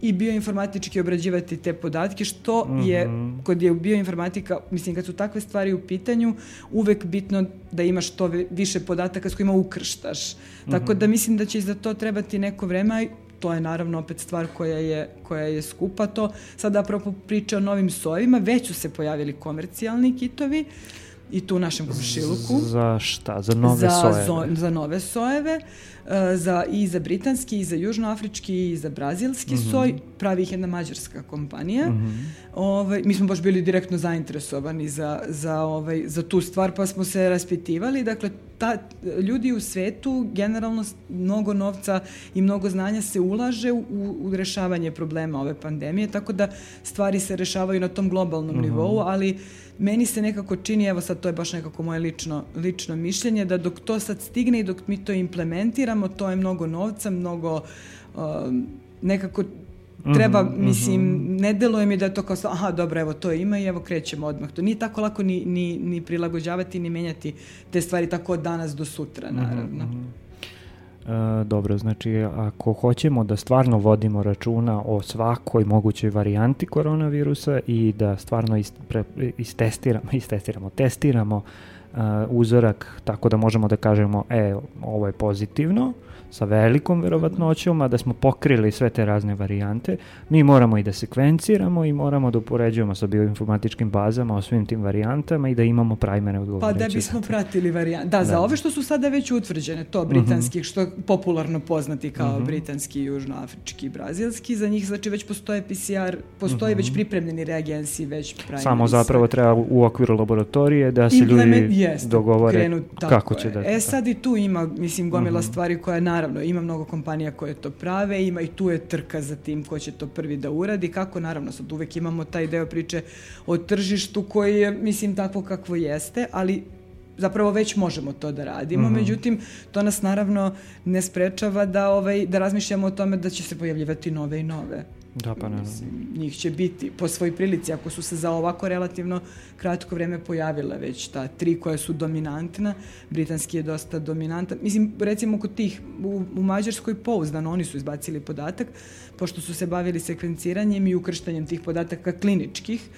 i bioinformatički obrađivati te podatke, što mm -hmm. je, kod je bioinformatika, mislim, kad su takve stvari u pitanju, uvek bitno da imaš to više podataka s kojima ukrštaš. Mm -hmm. Tako da mislim da će i za to trebati neko vreme, to je naravno opet stvar koja je, koja je skupa to. Sada apropo priče o novim sojevima, već su se pojavili komercijalni kitovi, i tu u našem komšiluku. Za šta? Za nove za, sojeve? zo- za nove sojeve, e, za, i za britanski, i za južnoafrički, i za brazilski Mhm. soj. Pravi ih jedna mađarska kompanija. Mhm. Ovaj, mi smo baš bili direktno zainteresovani za, za, ovaj, za tu stvar, pa smo se raspitivali. Dakle, ta, ljudi u svetu generalno mnogo novca i mnogo znanja se ulaže u, u rešavanje problema ove pandemije, tako da stvari se rešavaju na tom globalnom nivou, ali meni se nekako čini, evo sad to je baš nekako moje lično, lično mišljenje, da dok to sad stigne i dok mi to implementiramo, to je mnogo novca, mnogo um, nekako treba, Mhm, mislim, ne deluje mi da je to kao, aha, dobro, evo to ima i evo krećemo odmah. To nije tako lako ni, ni, ni prilagođavati, ni menjati te stvari tako od danas do sutra, Mhm, naravno. E, dobro, znači ako hoćemo da stvarno vodimo računa o svakoj mogućoj varijanti koronavirusa i da stvarno ist, pre, istestiramo, <laughs> istestiramo, testiramo e, uzorak tako da možemo da kažemo e, ovo je pozitivno sa velikom verovatnoćom, a da smo pokrili sve te razne varijante, mi moramo i da sekvenciramo i moramo da upoređujemo sa bioinformatičkim bazama o svim tim varijantama i da imamo primere Pa odgovarajuće. da bismo pratili varijant. Da, za Da. ove što su sada već utvrđene, to britanskih, što je popularno poznati kao Mhm. britanski, južnoafrički i brazilski, za njih znači već postoje PCR, postoje već pripremljeni reagensi, već primary. Mhm. Samo zapravo treba u okviru laboratorije da se ljudi jeste, dogovore krenu, tako kako je. će da... E sad i tu ima, mislim, gomila Mhm. stvari koja naravno, ima mnogo kompanija koje to prave, ima i tu je trka za tim ko će to prvi da uradi, kako naravno sad uvek imamo taj deo priče o tržištu koji je, mislim, takvo kakvo jeste, ali zapravo već možemo to da radimo, Mhm. međutim, to nas naravno ne sprečava da, ovaj, da razmišljamo o tome da će se pojavljivati nove i nove. Da, pa naravno. Mislim, njih će biti po svoj prilici, ako su se za ovako relativno kratko vreme pojavile već ta tri koja su dominantna, britanski je dosta dominantan. Mislim, recimo kod tih u, u Mađarskoj pouzdano, oni su izbacili podatak, pošto su se bavili sekvenciranjem i ukrštanjem tih podataka kliničkih,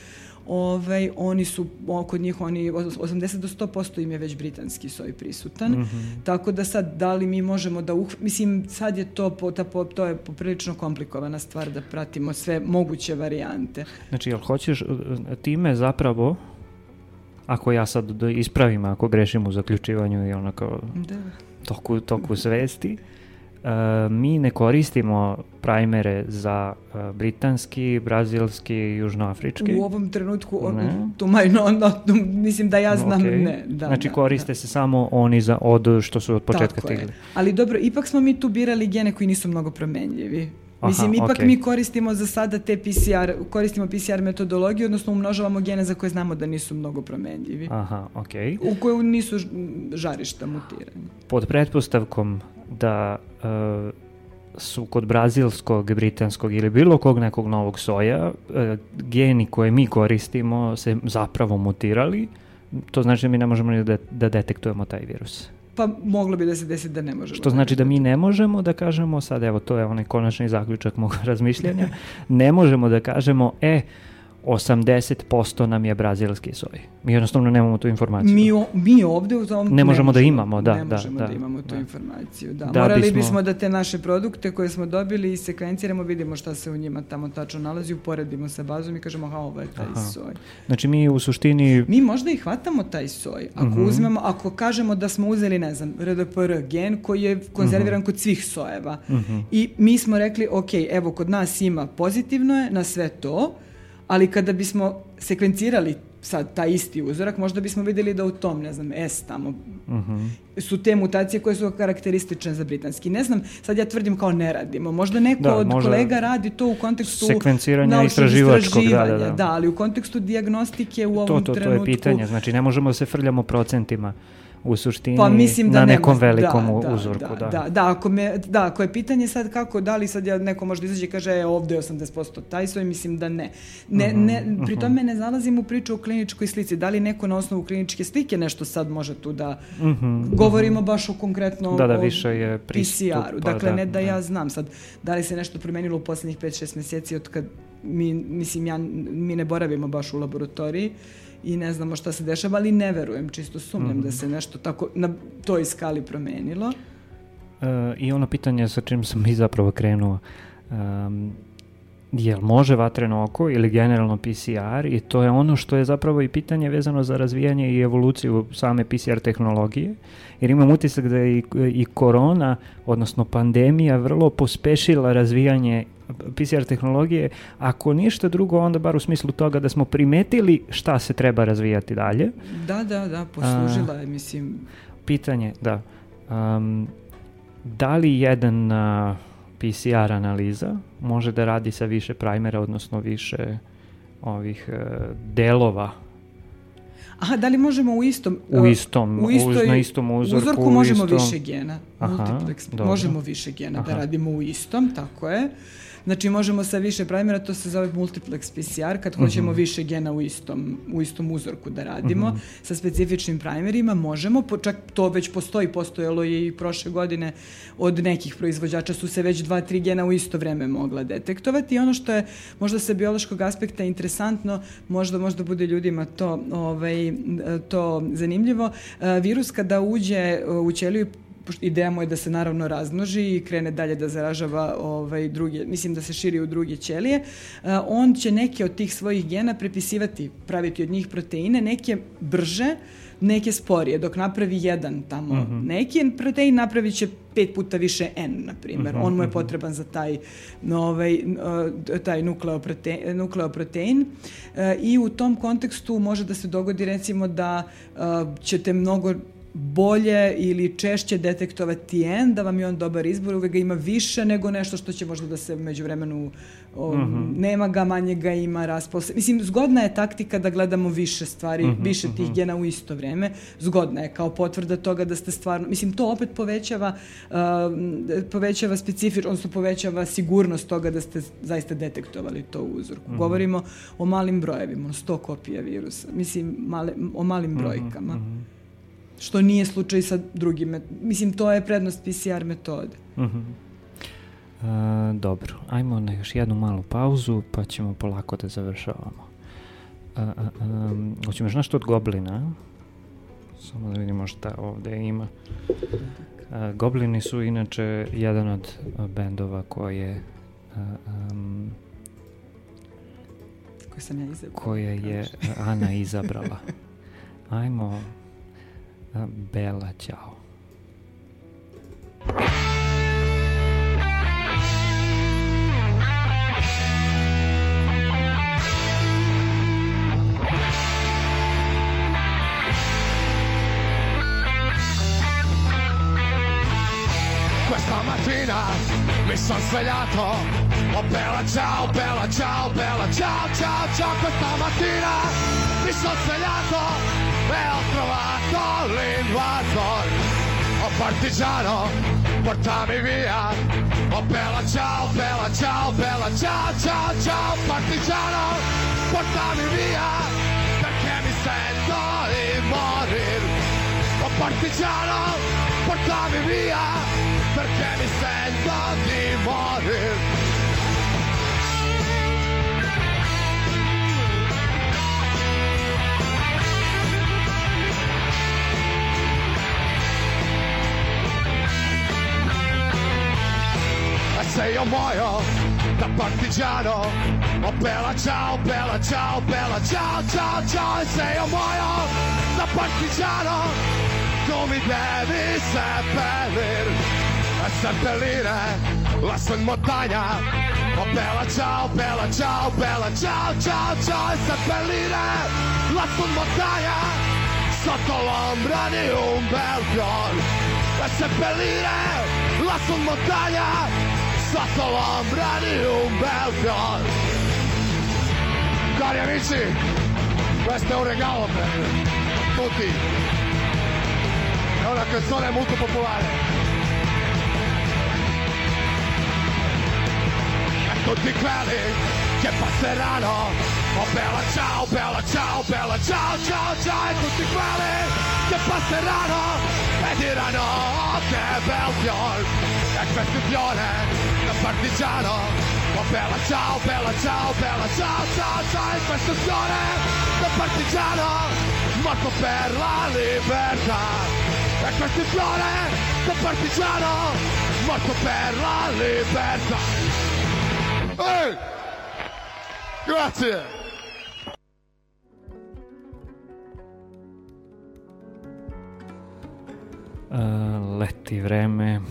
Ovaj, oni su, kod njih oni, os- 80 do 100% im je već britanski soj prisutan. Mhm. Tako da sad, da li mi možemo da, uh, mislim, sad je to, po, ta, po, to je poprilično komplikovana stvar da pratimo sve moguće varijante. Znači, jel hoćeš uh, time zapravo, ako ja sad da ispravim, ako grešim u zaključivanju i onako Da. toku, toku svesti, mi ne koristimo primere za uh, britanski, brazilski, južnoafrički. U ovom trenutku, on, tu maj, no, no, tu, mislim da ja znam, Ok. ne. Da, znači da, koriste se samo oni za od što su od početka Tako je. stigli. Ali dobro, ipak smo mi tu birali gene koji nisu mnogo promenljivi. Aha, Mislim, ipak okej. mi koristimo za sada te PCR, koristimo PCR metodologiju, odnosno umnožavamo gene za koje znamo da nisu mnogo promenljivi. Aha, okej. U koju nisu žarišta mutiranja. pod pretpostavkom da e, su kod brazilskog, britanskog ili bilo kog nekog novog soja e, geni koje mi koristimo se zapravo mutirali, to znači da mi ne možemo ni da, da detektujemo taj virus. Pa moglo bi da se desi da ne možemo. Što znači da mi ne možemo da kažemo, sad evo to je onaj konačni zaključak mog <laughs> razmišljanja, ne možemo da kažemo, e, 80% nam je brazilski soj. Mi jednostavno nemamo tu informaciju. Mi, o- mi ovde u tom Ne možemo da imamo, da, ne da, možemo da, da, imamo tu da. informaciju. Da. Da Morali bismo- bismo... da te naše produkte koje smo dobili i sekvenciramo, vidimo šta se u njima tamo tačno nalazi, uporedimo sa bazom i kažemo, aha, ovo je taj Aha. soj. Znači mi u suštini Mi možda i hvatamo taj soj. Ako Mhm. uzmemo, ako kažemo da smo uzeli, ne znam, RDPR gen koji je konzerviran kod svih sojeva. Mhm. I mi smo rekli, ok, evo, kod nas ima pozitivno je na sve to, ali kada bismo sekvencirali sad taj isti uzorak, možda bismo vidjeli da u tom, ne znam, S tamo mhm. su te mutacije koje su karakteristične za britanski. Ne znam, sad ja tvrdim kao ne radimo. Možda neko Da, od možda kolega radi to u kontekstu sekvenciranja istraživačkog, da, da, istraživanja, da. ali u kontekstu dijagnostike u To, ovom to, to trenutku... je pitanje. Znači, ne možemo da se frljamo procentima u suštini Pa mislim da na nema- nekom velikom da, da, uzorku. Da, Da, da, ako, me, da, ako je pitanje sad kako, da li sad ja neko možda izađe i kaže e, ovde je 80% taj svoj, mislim da ne. ne, Mhm, ne pri tome ne zalazim u priču o kliničkoj slici. Da li neko na osnovu kliničke slike nešto sad može tu da Mhm, govorimo baš o konkretno Da, da, o više je PCR-u. pa Dakle, da, ne da da. ja znam sad da li se nešto promenilo u posljednjih 5-6 mjeseci od kad mi, mislim, ja, mi ne boravimo baš u laboratoriji i ne znamo šta se dešava, ali ne verujem, čisto sumnjam Mhm. da se nešto tako na toj skali promenilo. E, I ono pitanje sa čim sam i zapravo krenuo. em, jel može vatreno oko ili generalno PCR i to je ono što je zapravo i pitanje vezano za razvijanje i evoluciju same PCR tehnologije, jer imam utisak da je i, i korona, odnosno pandemija, vrlo pospešila razvijanje PCR tehnologije, ako ništa drugo, onda bar u smislu toga da smo primetili šta se treba razvijati dalje. Da, da, da, poslužila je, mislim. Pitanje, da. Um, da li jedan uh, PCR analiza može da radi sa više primera, odnosno više ovih uh, delova Aha, da li možemo u istom... U istom, u istoj, uz, na istom uzorku, uzorku možemo istom... više gena. Aha, multiplex, dobro. možemo više gena da Aha. da radimo u istom, tako je. Znači možemo sa više primera, to se zove multiplex PCR, kad uh -huh. hoćemo mhm. više gena u istom, u istom uzorku da radimo, uh mhm. -huh. sa specifičnim primerima možemo, čak to već postoji, postojalo je i prošle godine od nekih proizvođača su se već dva, tri gena u isto vreme mogla detektovati i ono što je možda sa biološkog aspekta interesantno, možda možda bude ljudima to, ovaj, to zanimljivo, virus kada uđe u ćeliju ideja mu je da se naravno razmnoži i krene dalje da zaražava ovaj, druge, mislim da se širi u druge ćelije, on će neke od tih svojih gena prepisivati, praviti od njih proteine, neke brže, neke sporije, dok napravi jedan tamo uh mhm. -huh. neki protein napravit će pet puta više N, na primjer. Uh mhm, -huh, On mu je mhm. potreban za taj, ovaj, taj nukleoprotein, nukleoprotein. i u tom kontekstu može da se dogodi recimo da ćete mnogo bolje ili češće detektovati N, da vam je on dobar izbor, uvek ga ima više nego nešto što će možda da se među vremenu o, uh mhm. -huh. nema ga, manje ga ima, raspol se. Mislim, zgodna je taktika da gledamo više stvari, mhm, -huh, više tih mhm. -huh. gena u isto vreme. Zgodna je kao potvrda toga da ste stvarno, mislim, to opet povećava uh, povećava specifič, odnosno povećava sigurnost toga da ste zaista detektovali to u uzorku. Uh -huh. Govorimo o malim brojevima, 100 kopija virusa. Mislim, male, o malim brojkama. Uh -huh što nije slučaj sa drugim. Mislim, to je prednost PCR metode. Uh -huh. uh, dobro, ajmo na još jednu malu pauzu, pa ćemo polako da završavamo. Uh, um, hoćemo još nešto od Goblina? Samo da vidimo šta ovde ima. Uh, Goblini su inače jedan od uh, bendova koje uh, um, koje sam ja izabrala. Koje je Ana izabrala. <laughs> Ajmo Bella, ciao. Questa mattina mi sono svegliato Oh bella ciao, bella ciao, bella ciao, ciao, ciao Questa mattina mi sono svegliato e ho trovato l'invasor. Oh partigiano, portami via. Oh bella ciao, bella ciao, bella ciao, ciao, ciao partigiano, portami via. Perché mi sento di morire. Oh partigiano, portami via. Perché mi sento di morire. Se io muoio da partigiano. Oh bella ciao, bella ciao, bella ciao, ciao, ciao E se io muoio da partigiano. Tu mi devi seppellire E seppellire eh, lassù in montagna. Oh bella ciao, bella ciao, bella ciao, ciao, ciao E seppellire eh, lassù in montagna. Sotto l'ombra di un bel fior E seppellire eh, lassù in montagna sotto l'ombra di un bel fior. Cari amici, questo è un regalo per tutti. È una canzone molto popolare. E tutti quelli che passeranno Oh bella ciao, bella ciao, bella ciao, ciao, ciao E tutti quelli che passeranno e diranno oh, che bel fior E questo fiore partigiano Oh bella ciao, bella ciao, bella ciao, ciao, ciao E questo fiore da partigiano Morto per la libertà E questo fiore da partigiano Morto per la libertà Ehi! Grazie. Uh, leti vreme.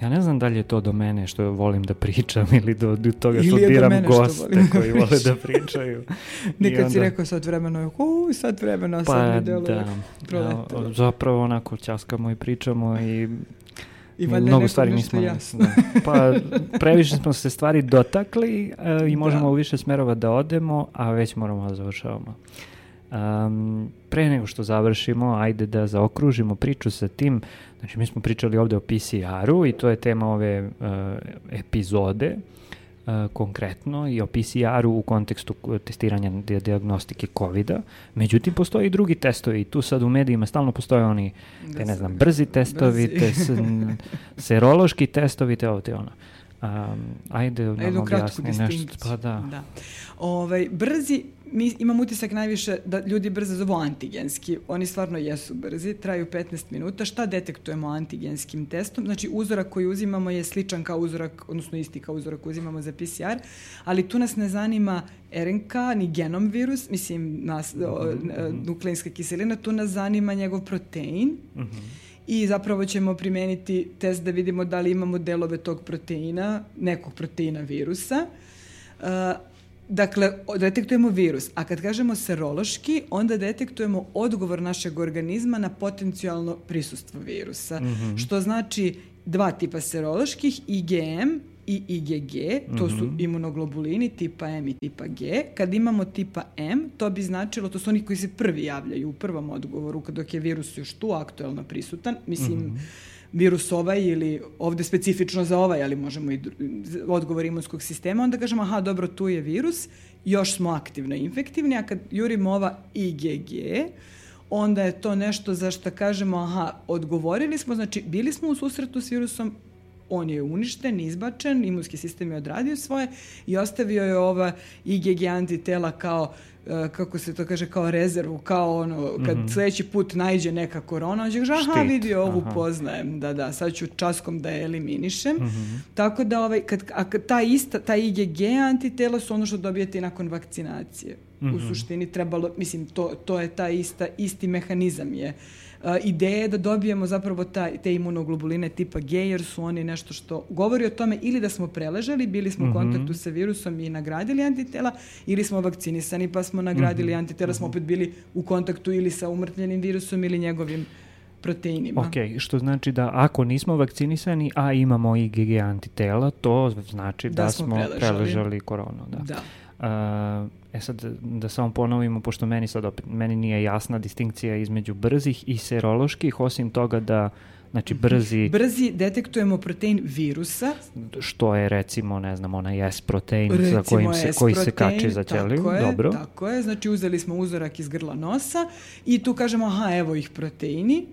Ja ne znam da li je to do mene što volim da pričam ili do, do toga što do biram što goste volim da koji vole da pričaju. <laughs> Nikad I si onda- rekao vremena, uuu, sat vremena, sad Pa mi deluje da, ja, zapravo onako ćaskamo i pričamo i I mnogo stvari nismo... jasno. Da. Pa previše smo se stvari dotakli e, i možemo Da. u više smerova da odemo, a već moramo da završavamo. Um, pre nego što završimo, ajde da zaokružimo priču sa tim. Znači, mi smo pričali ovde o PCR-u i to je tema ove e, epizode e, konkretno i o PCR-u u kontekstu testiranja di- diagnostike COVID-a. Međutim, postoje i drugi testovi tu sad u medijima stalno postoje oni te ne znam, brzi testovi, Brzi. te <laughs> serološki testovi, te ovo te ono. Um, ajde nam Jednu kratku objasni nešto. Pa da. da. Ovaj, brzi, mi imam utisak najviše da ljudi brzo zovu antigenski. Oni stvarno jesu brzi, traju 15 minuta. Šta detektujemo antigenskim testom? Znači, uzorak koji uzimamo je sličan kao uzorak, odnosno isti kao uzorak koji uzimamo za PCR, ali tu nas ne zanima RNK ni genom virus, mislim, nas, o, Mhm, e, nukleinska kiselina, tu nas zanima njegov protein, i zapravo ćemo primeniti test da vidimo da li imamo delove tog proteina, nekog proteina virusa. Uh, dakle, detektujemo virus, a kad kažemo serološki, onda detektujemo odgovor našeg organizma na potencijalno prisustvo virusa. Što znači dva tipa seroloških, IgM i IgG, to su imunoglobulini tipa M i tipa G. Kad imamo tipa M, to bi značilo, to su oni koji se prvi javljaju u prvom odgovoru, dok je virus još tu aktuelno prisutan. Mislim, virus ovaj ili ovde specifično za ovaj, ali možemo i odgovor imunskog sistema, onda kažemo, aha, dobro, tu je virus, još smo aktivno infektivni, a kad jurimo ova IgG, onda je to nešto za što kažemo, aha, odgovorili smo, znači bili smo u susretu s virusom, on je uništen, izbačen, imunski sistem je odradio svoje i ostavio je ova IgG antitela kao kako se to kaže, kao rezervu, kao ono, kad sledeći put najđe neka korona, on će kaže, aha, vidi, ovu aha. poznajem, da, da, sad ću časkom da je eliminišem. Tako da, ovaj, kad, a ta ista, ta IgG antitela su ono što dobijete i nakon vakcinacije. U suštini trebalo, mislim, to, to je ta ista, isti mehanizam je. A, ideja je da dobijemo zapravo ta, te imunoglobuline tipa G, jer su oni nešto što govori o tome ili da smo preležali, bili smo u kontaktu sa virusom i nagradili antitela, ili smo vakcinisani pa smo nagradili antitela, smo opet bili u kontaktu ili sa umrtljenim virusom ili njegovim proteinima. Ok, što znači da ako nismo vakcinisani, a imamo IgG antitela, to znači da, Da smo preležali. preležali koronu. Da. Da. A, e sad, da samo ponovimo, pošto meni sad opet, meni nije jasna distinkcija između brzih i seroloških, osim toga da, znači brzi, Brzi detektujemo protein virusa, što je recimo, ne znam, onaj S protein za recimo kojim se, koji se S-protein, kači za ćeliju, tako je, dobro. Tako je, znači uzeli smo uzorak iz grla nosa i tu kažemo, aha, evo ih proteini,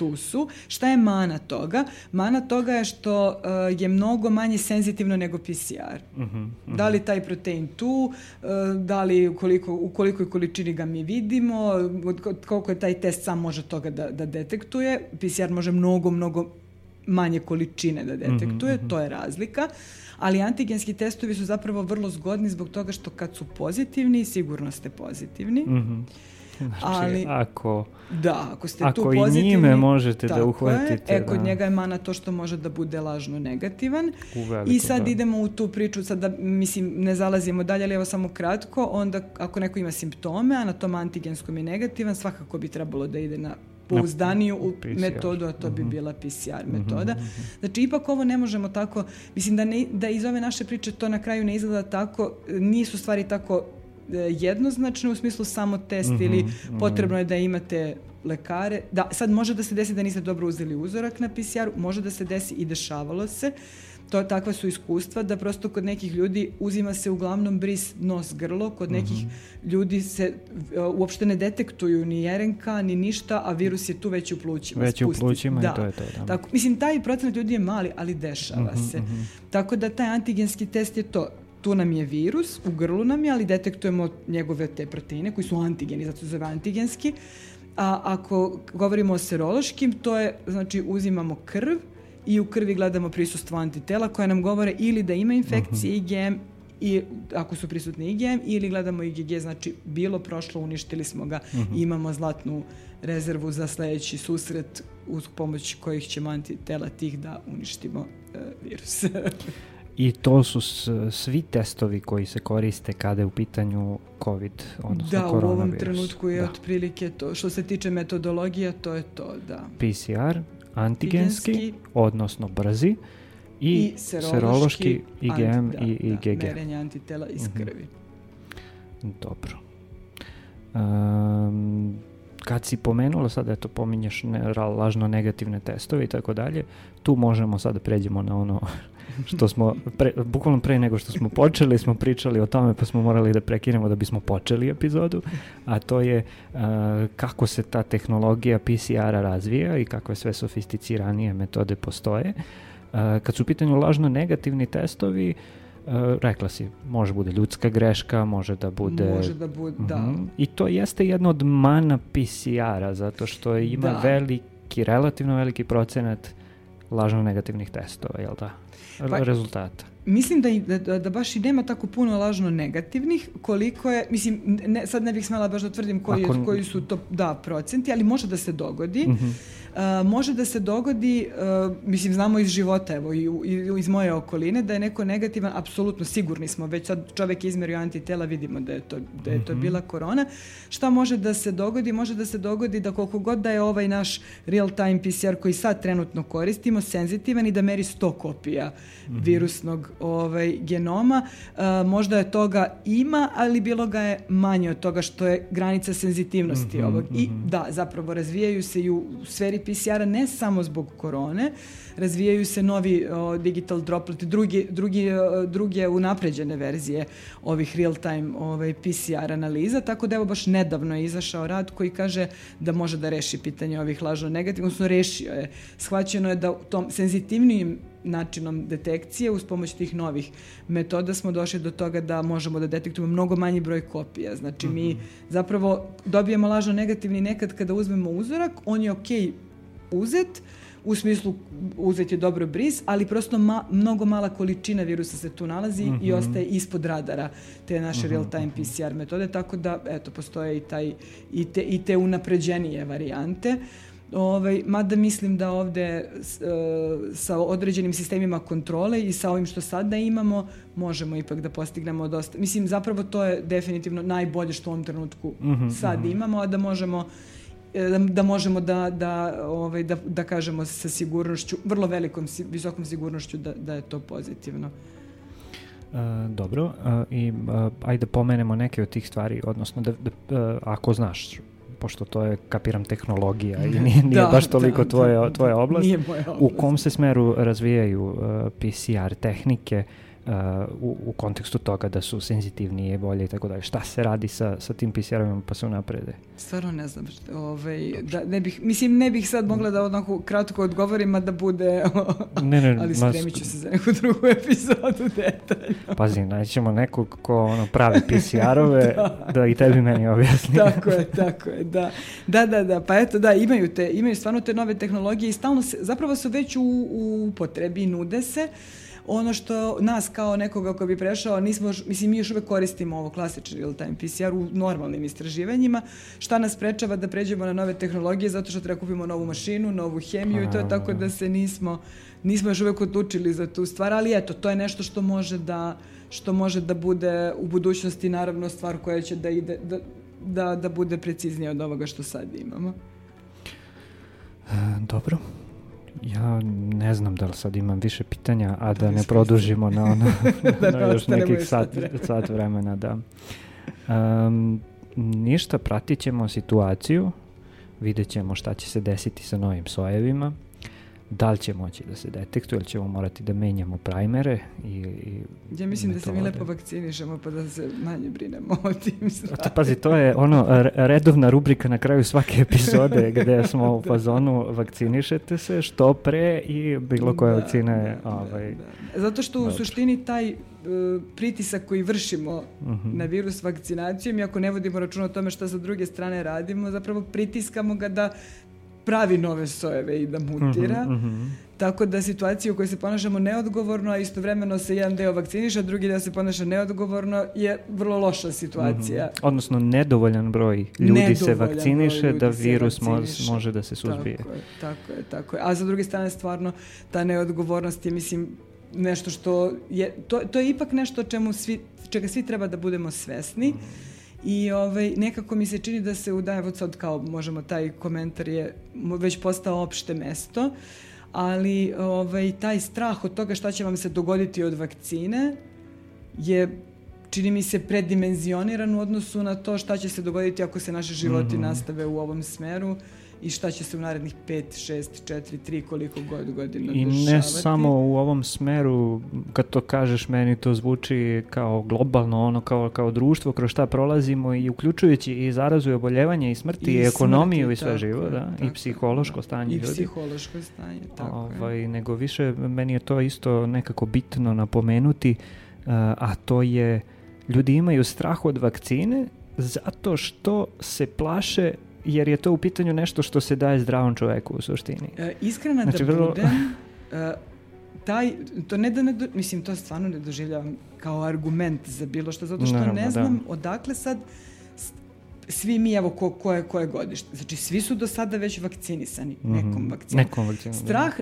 tu su. Šta je mana toga? Mana toga je što uh, je mnogo manje senzitivno nego PCR. Mhm, Da li taj protein tu, uh, da li u, koliko, u kolikoj količini ga mi vidimo, koliko je taj test sam može toga da, da detektuje. PCR može mnogo, mnogo manje količine da detektuje, Mhm, to je razlika. Ali antigenski testovi su zapravo vrlo zgodni zbog toga što kad su pozitivni, sigurno ste pozitivni. Mhm. Znači, Ali- ako, Da, ako ste Ako tu i pozitivni... njime možete da uhvatite, Je, e, kod da. njega je mana to što može da bude lažno negativan. U veliko, I sad da. idemo u tu priču, sad da, mislim, ne zalazimo dalje, ali evo samo kratko, onda ako neko ima simptome, a na tom antigenskom je negativan, svakako bi trebalo da ide na pouzdaniju u metodu, a to bi Mhm. bila PCR metoda. Znači, ipak ovo ne možemo tako, mislim da, ne, da iz ove naše priče to na kraju ne izgleda tako, nisu stvari tako jednoznačne u smislu samo test Mhm, ili potrebno je da imate lekare. Da, sad može da se desi da niste dobro uzeli uzorak na PCR-u, može da se desi i dešavalo se. To, takva su iskustva da prosto kod nekih ljudi uzima se uglavnom bris nos grlo, kod nekih ljudi se e, uopšte ne detektuju ni RNK ni ništa, a virus je tu već u plućima. Već u plućima i da. to je to, da. Tako, mislim, taj procenat ljudi je mali, ali dešava Mhm, se. Tako da taj antigenski test je to. Tu nam je virus, u grlu nam je, ali detektujemo njegove te proteine koji su antigeni, zato se zove antigenski. A ako govorimo o serološkim, to je, znači, uzimamo krv i u krvi gledamo prisustvo antitela koje nam govore ili da ima infekcije IgM i ako su prisutni IgM ili gledamo IgG, znači bilo prošlo, uništili smo ga, imamo zlatnu rezervu za sledeći susret uz pomoć kojih ćemo antitela tih da uništimo e, virus. <laughs> I to su svi testovi koji se koriste kada je u pitanju COVID, odnosno da, u ovom koronavirus. trenutku je da. otprilike to. Što se tiče metodologija, to je to, da. PCR, antigenski, Antigenski. odnosno brzi, i, serološki, IgM anti- da, i IgG. Da, merenje antitela iz Mhm. krvi. Dobro. Um, kad si pomenula, sad eto pominješ ne, lažno negativne testove i tako dalje, tu možemo sad da pređemo na ono što smo, pre, bukvalno pre nego što smo počeli, smo pričali o tome pa smo morali da prekinemo da bismo počeli epizodu, a to je uh, kako se ta tehnologija PCR-a razvija i kakve sve sofisticiranije metode postoje. Uh, kad su u pitanju lažno negativni testovi, uh, rekla si, može bude ljudska greška, može da bude... Može da bude, da. Mhm. I to jeste jedna od mana PCR-a, zato što ima Da. veliki, relativno veliki procenat lažno negativnih testova, jel da? Pa- Rezultata. Mislim da, i- da, da, da baš i nema tako puno lažno negativnih, koliko je, mislim, ne, sad ne bih smela baš da tvrdim koji, Ako- koji su to, da, procenti, ali može da se dogodi. Mhm. A, može da se dogodi, a, mislim, znamo iz života, evo, i, i iz moje okoline, da je neko negativan, apsolutno sigurni smo, već sad čovek izmerio antitela, vidimo da je to, da je to Mhm. bila korona. Šta može da se dogodi? Može da se dogodi da koliko god da je ovaj naš real-time PCR koji sad trenutno koristimo, senzitivan i da meri 100 kopija Mhm. virusnog ovaj, genoma, a, možda je toga ima, ali bilo ga je manje od toga što je granica senzitivnosti Mhm, ovog. I mhm. da, zapravo razvijaju se i u sferi PCR-a ne samo zbog korone, razvijaju se novi o, digital droplet, drugi, drugi, o, druge unapređene verzije ovih real-time ovaj, PCR analiza, tako da evo baš nedavno je izašao rad koji kaže da može da reši pitanje ovih lažno negativnih, odnosno rešio je. Shvaćeno je da tom senzitivnijim načinom detekcije uz pomoć tih novih metoda smo došli do toga da možemo da detektujemo mnogo manji broj kopija. Znači mi zapravo dobijemo lažno negativni nekad kada uzmemo uzorak, on je okej uzet, u smislu uzet je dobro bris, ali prosto ma, mnogo mala količina virusa se tu nalazi i ostaje ispod radara te naše real-time PCR metode, tako da eto, postoje i, taj, i, te, i te unapređenije varijante. Ovaj, mada mislim da ovde e, sa određenim sistemima kontrole i sa ovim što sada imamo možemo ipak da postignemo dosta. Mislim, zapravo to je definitivno najbolje što u ovom trenutku sad imamo, a da možemo da, da možemo da, da, ovaj, da, da kažemo sa sigurnošću, vrlo velikom, visokom sigurnošću da, da je to pozitivno. E, dobro, e, i e, ajde pomenemo neke od tih stvari, odnosno da, da, e, ako znaš, pošto to je, kapiram, tehnologija i <laughs> nije, nije Da, baš toliko da, tvoja, da, tvoja oblast. Nije moja oblast. U kom se smeru razvijaju e, PCR tehnike e, u, u kontekstu toga da su senzitivnije, bolje i tako dalje? Šta se radi sa, sa tim PCR-ovima pa se unaprede? Stvarno ne znam, šta- ovaj, da, ne bih, mislim, ne bih sad mogla da onako kratko odgovorim, a da bude, <laughs> Ne, ne, ali spremit ću se za neku drugu <laughs> epizodu detaljno. Pazi, naćemo nekog ko ono, pravi PCR-ove <laughs> da. i tebi meni objasni. tako je, tako je, da. Da, da, da, pa eto, da, imaju te, imaju stvarno te nove tehnologije i stalno se, zapravo su već u, u upotrebi, nude se. Ono što nas kao nekoga ko bi prešao, nismo, mislim, mi još uvek koristimo ovo klasični real-time PCR u normalnim istraživanjima. Šta nas sprečava da pređemo na nove tehnologije zato što treba kupimo novu mašinu, novu hemiju i to je tako da se nismo, nismo još uvek odlučili za tu stvar, ali eto, to je nešto što može da što može da bude u budućnosti naravno stvar koja će da ide da, da, da bude preciznija od ovoga što sad imamo. E, dobro. Ja ne znam da li sad imam više pitanja, a da ne iskoristimo. produžimo na ono <laughs> Da na ne još ostanemo nekih sat, sat vremena, da. Um, ništa, pratit ćemo situaciju, vidjet ćemo šta će se desiti sa novim sojevima, da li će moći da se detektuje ili ćemo morati da menjamo primere i, i Ja mislim da se mi metode. lepo vakcinišemo pa da se manje brinemo o tim stvarima. To, pazi, to je ono <laughs> re- redovna rubrika na kraju svake epizode <laughs> gde smo u fazonu vakcinišete se što pre i bilo koja Da, vakcina je da, ovaj, da. Zato što u Dobro. suštini taj e, pritisak koji vršimo Mhm. na virus vakcinacijom i ako ne vodimo računa o tome šta sa druge strane radimo, zapravo pritiskamo ga da pravi nove sojeve i da mutira. Mhm, mhm. Tako da situacija u kojoj se ponašamo neodgovorno, a istovremeno se jedan deo vakciniše, a drugi deo se ponaša neodgovorno, je vrlo loša situacija. Mhm. Odnosno, nedovoljan broj ljudi se Nedovoljan vakciniše broj da ljudi se virus vakciniše. može da se suzbije. Tako je, tako je, tako je. A sa druge strane, stvarno, ta neodgovornost je, mislim, nešto što je, to, to je ipak nešto čemu svi, čega svi treba da budemo svesni. I ovaj, nekako mi se čini da se u evo sad kao možemo taj komentar je već postao opšte mesto, ali ovaj, taj strah od toga šta će vam se dogoditi od vakcine je čini mi se predimenzioniran u odnosu na to šta će se dogoditi ako se naši životi nastave u ovom smeru i šta će se u narednih 5, 6, 4, 3, koliko god godina I ne dešavati. samo u ovom smeru, kad to kažeš, meni to zvuči kao globalno, ono kao, kao društvo kroz šta prolazimo i uključujući i zarazu i oboljevanje i smrti i, I ekonomiju smrti, i sve tako živo, je, da, tako i je. psihološko stanje I ljudi. psihološko stanje, tako je. ovaj, nego više meni je to isto nekako bitno napomenuti, uh, a to je ljudi imaju strah od vakcine zato što se plaše jer je to u pitanju nešto što se daje zdravom čoveku u suštini. E, iskrena Znači, da vrlo- budem, e, taj, to ne da ne, do- mislim, to stvarno ne doživljavam kao argument za bilo što, zato što Naravno, ne da. znam odakle sad s- svi mi, evo, ko, ko, je, ko je godište. Znači, svi su do sada već vakcinisani nekom Mhm. vakcinom. Nekom vakcinom, da. Strah,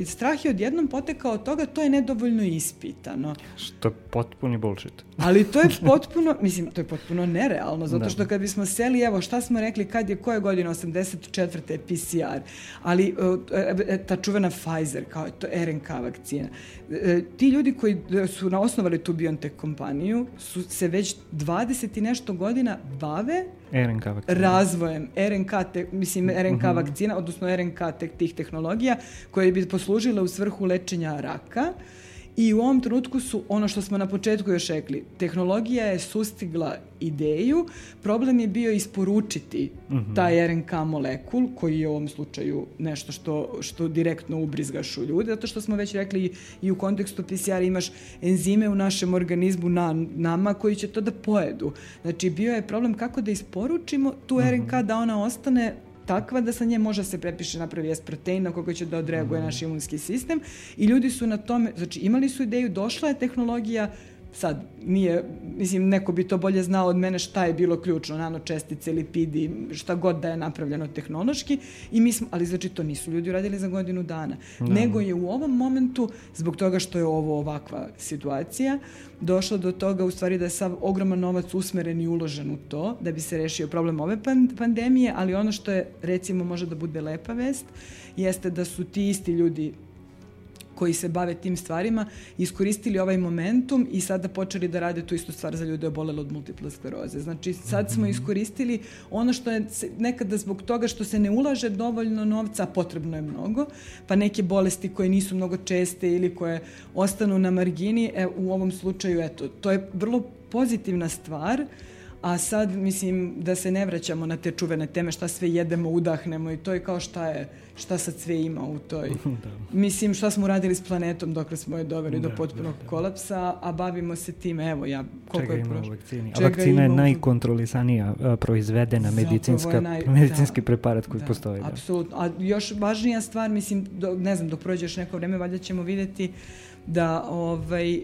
e, strah je odjednom potekao od toga, to je nedovoljno ispitano. Što je potpuni bullshit. Ali to je <laughs> potpuno, mislim, to je potpuno nerealno, zato Da. što kad bismo seli, evo, šta smo rekli, kad je, koje godine, 84. PCR, ali uh, e, ta čuvena Pfizer, kao to RNK vakcina, e, ti ljudi koji su na- osnovali tu BioNTech kompaniju, su se već 20 i nešto godina bave RNK vakcina. razvojem RNK, te, mislim, RNK Mhm. vakcina, odnosno RNK te, tih tehnologija koje bi poslužile u svrhu lečenja raka. I u ovom trenutku su, ono što smo na početku još rekli, tehnologija je sustigla ideju, problem je bio isporučiti Mhm. taj RNK molekul, koji je u ovom slučaju nešto što, što direktno ubrizgaš u ljude, zato što smo već rekli i, i u kontekstu PCR imaš enzime u našem organizmu na nama koji će to da pojedu. Znači bio je problem kako da isporučimo tu RNK da ona ostane takva da sa nje može se prepiše napravi S protein na koga će da odreaguje naš imunski sistem i ljudi su na tome, znači imali su ideju, došla je tehnologija sad nije, mislim, neko bi to bolje znao od mene šta je bilo ključno, nanočestice, lipidi, šta god da je napravljeno tehnološki, i mi smo, ali znači to nisu ljudi uradili za godinu dana. Nego je u ovom momentu, zbog toga što je ovo ovakva situacija, došlo do toga u stvari da je sav ogroman novac usmeren i uložen u to, da bi se rešio problem ove pan- pandemije, ali ono što je, recimo, može da bude lepa vest, jeste da su ti isti ljudi koji se bave tim stvarima, iskoristili ovaj momentum i sada počeli da rade tu istu stvar za ljude obolele od multiple skleroze. Znači, sad smo iskoristili ono što je nekada zbog toga što se ne ulaže dovoljno novca, a potrebno je mnogo, pa neke bolesti koje nisu mnogo česte ili koje ostanu na margini, e, u ovom slučaju, eto, to je vrlo pozitivna stvar, a sad, mislim, da se ne vraćamo na te čuvene teme, šta sve jedemo, udahnemo i to je kao šta je, šta sad sve ima u toj. <laughs> Mislim, šta smo uradili s planetom dok smo je doveli do Da, potpunog kolapsa, a bavimo se tim, evo ja, koliko Čega je prošlo. vakcini. A Čega vakcina je ima najkontrolisanija a, proizvedena Zapravo medicinska, naj- medicinski da. preparat koji Da, postoji. Da. Apsolutno. A još važnija stvar, mislim, do, ne znam, dok prođe još neko vreme, valjda ćemo vidjeti da ovaj, e,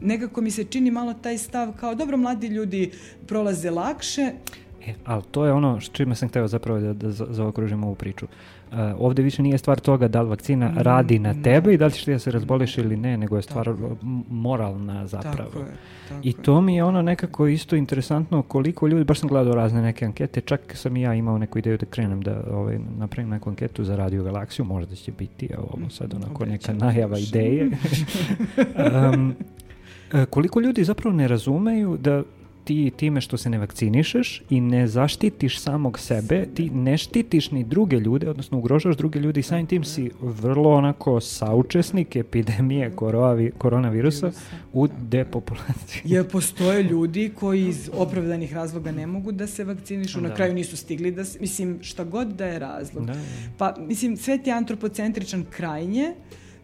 nekako mi se čini malo taj stav kao dobro mladi ljudi prolaze lakše E, ali to je ono s čime sam hteo zapravo da, da za- zaokružim ovu priču. Uh, ovde više nije stvar toga da li vakcina Mm, radi na ne. tebe i da li ćeš ti da se razboliš ili ne, nego je stvar moralna zapravo. tako je, tako I to mi je ono nekako isto interesantno koliko ljudi, baš sam gledao razne neke ankete, čak sam i ja imao neku ideju da krenem da ovaj, napravim neku anketu za Radio Galaksiju, možda će biti a ovo sad onako neka najava ideje. <laughs> um, koliko ljudi zapravo ne razumeju da ti time što se ne vakcinišeš i ne zaštitiš samog sebe, ti ne štitiš ni druge ljude, odnosno ugrožavaš druge ljude i samim tim si vrlo onako saučesnik epidemije koronavi- koronavirusa u depopulaciji. Jer postoje ljudi koji iz opravdanih razloga ne mogu da se vakcinišu, na Da. kraju nisu stigli da se, mislim, šta god da je razlog. Da. Pa, mislim, svet je antropocentričan krajnje,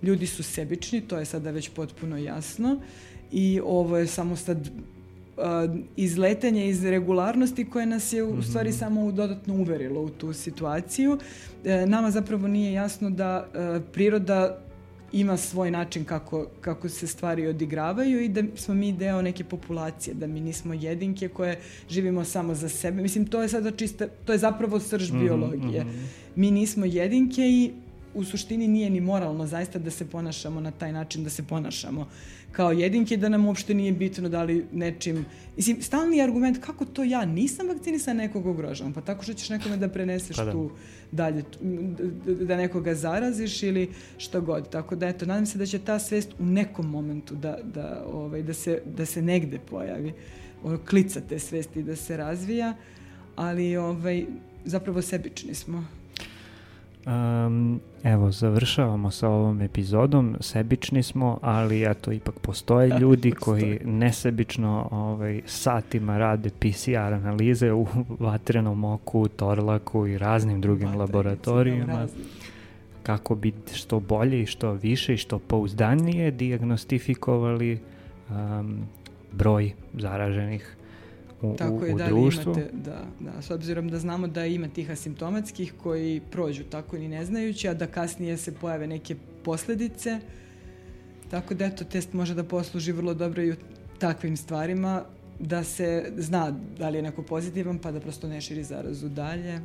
ljudi su sebični, to je sada već potpuno jasno i ovo je samo sad izletanje iz regularnosti koje nas je u stvari samo dodatno uverilo u tu situaciju. E, nama zapravo nije jasno da e, priroda ima svoj način kako, kako se stvari odigravaju i da smo mi deo neke populacije, da mi nismo jedinke koje živimo samo za sebe. Mislim, to je sada čista, to je zapravo srž mm -hmm, biologije. Mm -hmm. Mi nismo jedinke i u suštini nije ni moralno zaista da se ponašamo na taj način da se ponašamo kao jedinke da nam uopšte nije bitno da li nečim mislim stalni argument kako to ja nisam vakcinisan nekog ugrožavam pa tako što ćeš nekome da preneseš pa da. tu dalje da nekoga zaraziš ili što god tako da eto nadam se da će ta svest u nekom momentu da, da, ovaj, da, se, da se negde pojavi klica te svesti da se razvija ali ovaj, zapravo sebični smo Um, evo, završavamo sa ovom epizodom. Sebični smo, ali eto, ipak postoje <laughs> ljudi koji nesebično ovaj, satima rade PCR analize u vatrenom oku, torlaku i raznim drugim Vatrenici, laboratorijama kako bi što bolje i što više i što pouzdanije diagnostifikovali um, broj zaraženih u, tako u, u da društvu. Imate, da, da, s obzirom da znamo da ima tih asimptomatskih koji prođu tako ni ne znajući, a da kasnije se pojave neke posledice. Tako da eto, test može da posluži vrlo dobro i u takvim stvarima, da se zna da li je neko pozitivan, pa da prosto ne širi zarazu dalje.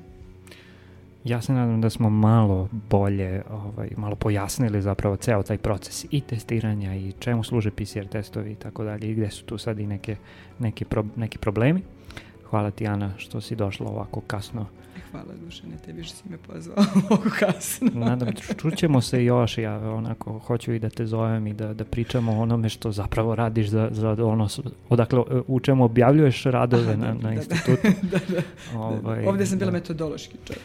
Ja se nadam da smo malo bolje, ovaj, malo pojasnili zapravo ceo taj proces i testiranja i čemu služe PCR testovi i tako dalje i gde su tu sad i neke, neke pro, neki problemi. Hvala ti Ana što si došla ovako kasno Hvala Dušane, tebi što si me pozvao <laughs> ovako kasno. Nadam, čućemo se još, ja onako hoću i da te zovem i da, da pričamo o onome što zapravo radiš za, za ono, odakle, u čemu objavljuješ radove Aha, na, da, na da, institutu. <laughs> da, da, ovaj, Ovde sam bila da. metodološki čovjek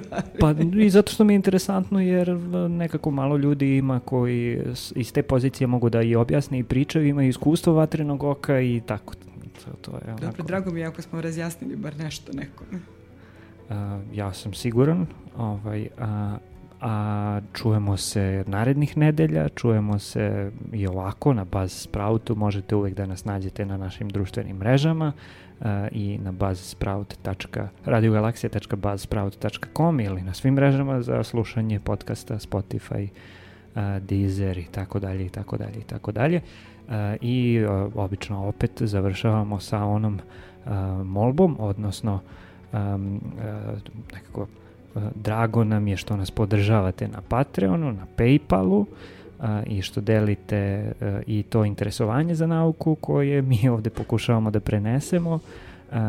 <laughs> Pa i zato što mi je interesantno jer nekako malo ljudi ima koji iz te pozicije mogu da i objasne i pričaju, imaju iskustvo vatrenog oka i tako. To, to je onako... Dobro, drago mi je ako smo razjasnili bar nešto nekome ja sam siguran. Ovaj, a, a čujemo se narednih nedelja, čujemo se i ovako na Buzz Sproutu, možete uvek da nas nađete na našim društvenim mrežama uh, i na buzzsprout.radiogalaksija.buzzsprout.com ili na svim mrežama za slušanje podcasta Spotify, uh, Deezer i tako dalje i tako dalje i tako dalje. I obično opet završavamo sa onom molbom, odnosno uh, um, nekako uh, drago nam je što nas podržavate na Patreonu, na Paypalu uh, i što delite uh, i to interesovanje za nauku koje mi ovde pokušavamo da prenesemo uh,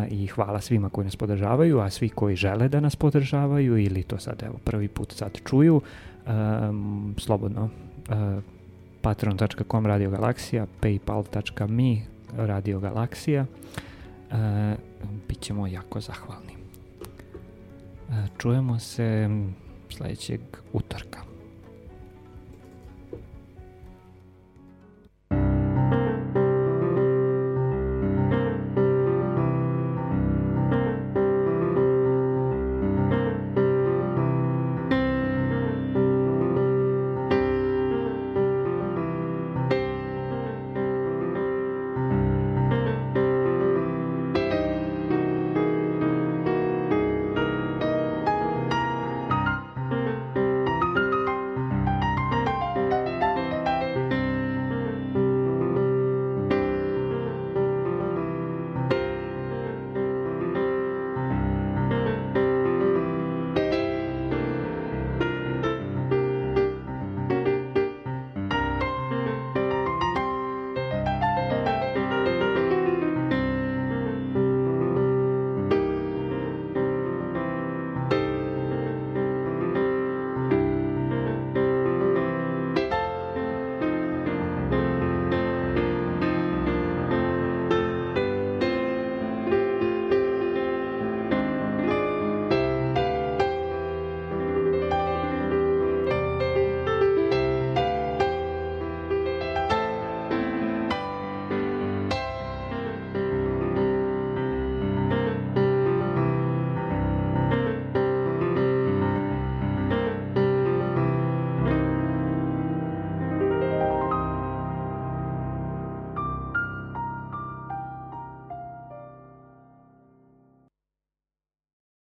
i hvala svima koji nas podržavaju, a svi koji žele da nas podržavaju ili to sad evo prvi put sad čuju, um, slobodno uh, patreon.com Radio Galaksija, paypal.me Radio Galaksija, uh, bit ćemo jako zahvalni. Čujemo se sledećeg utorka.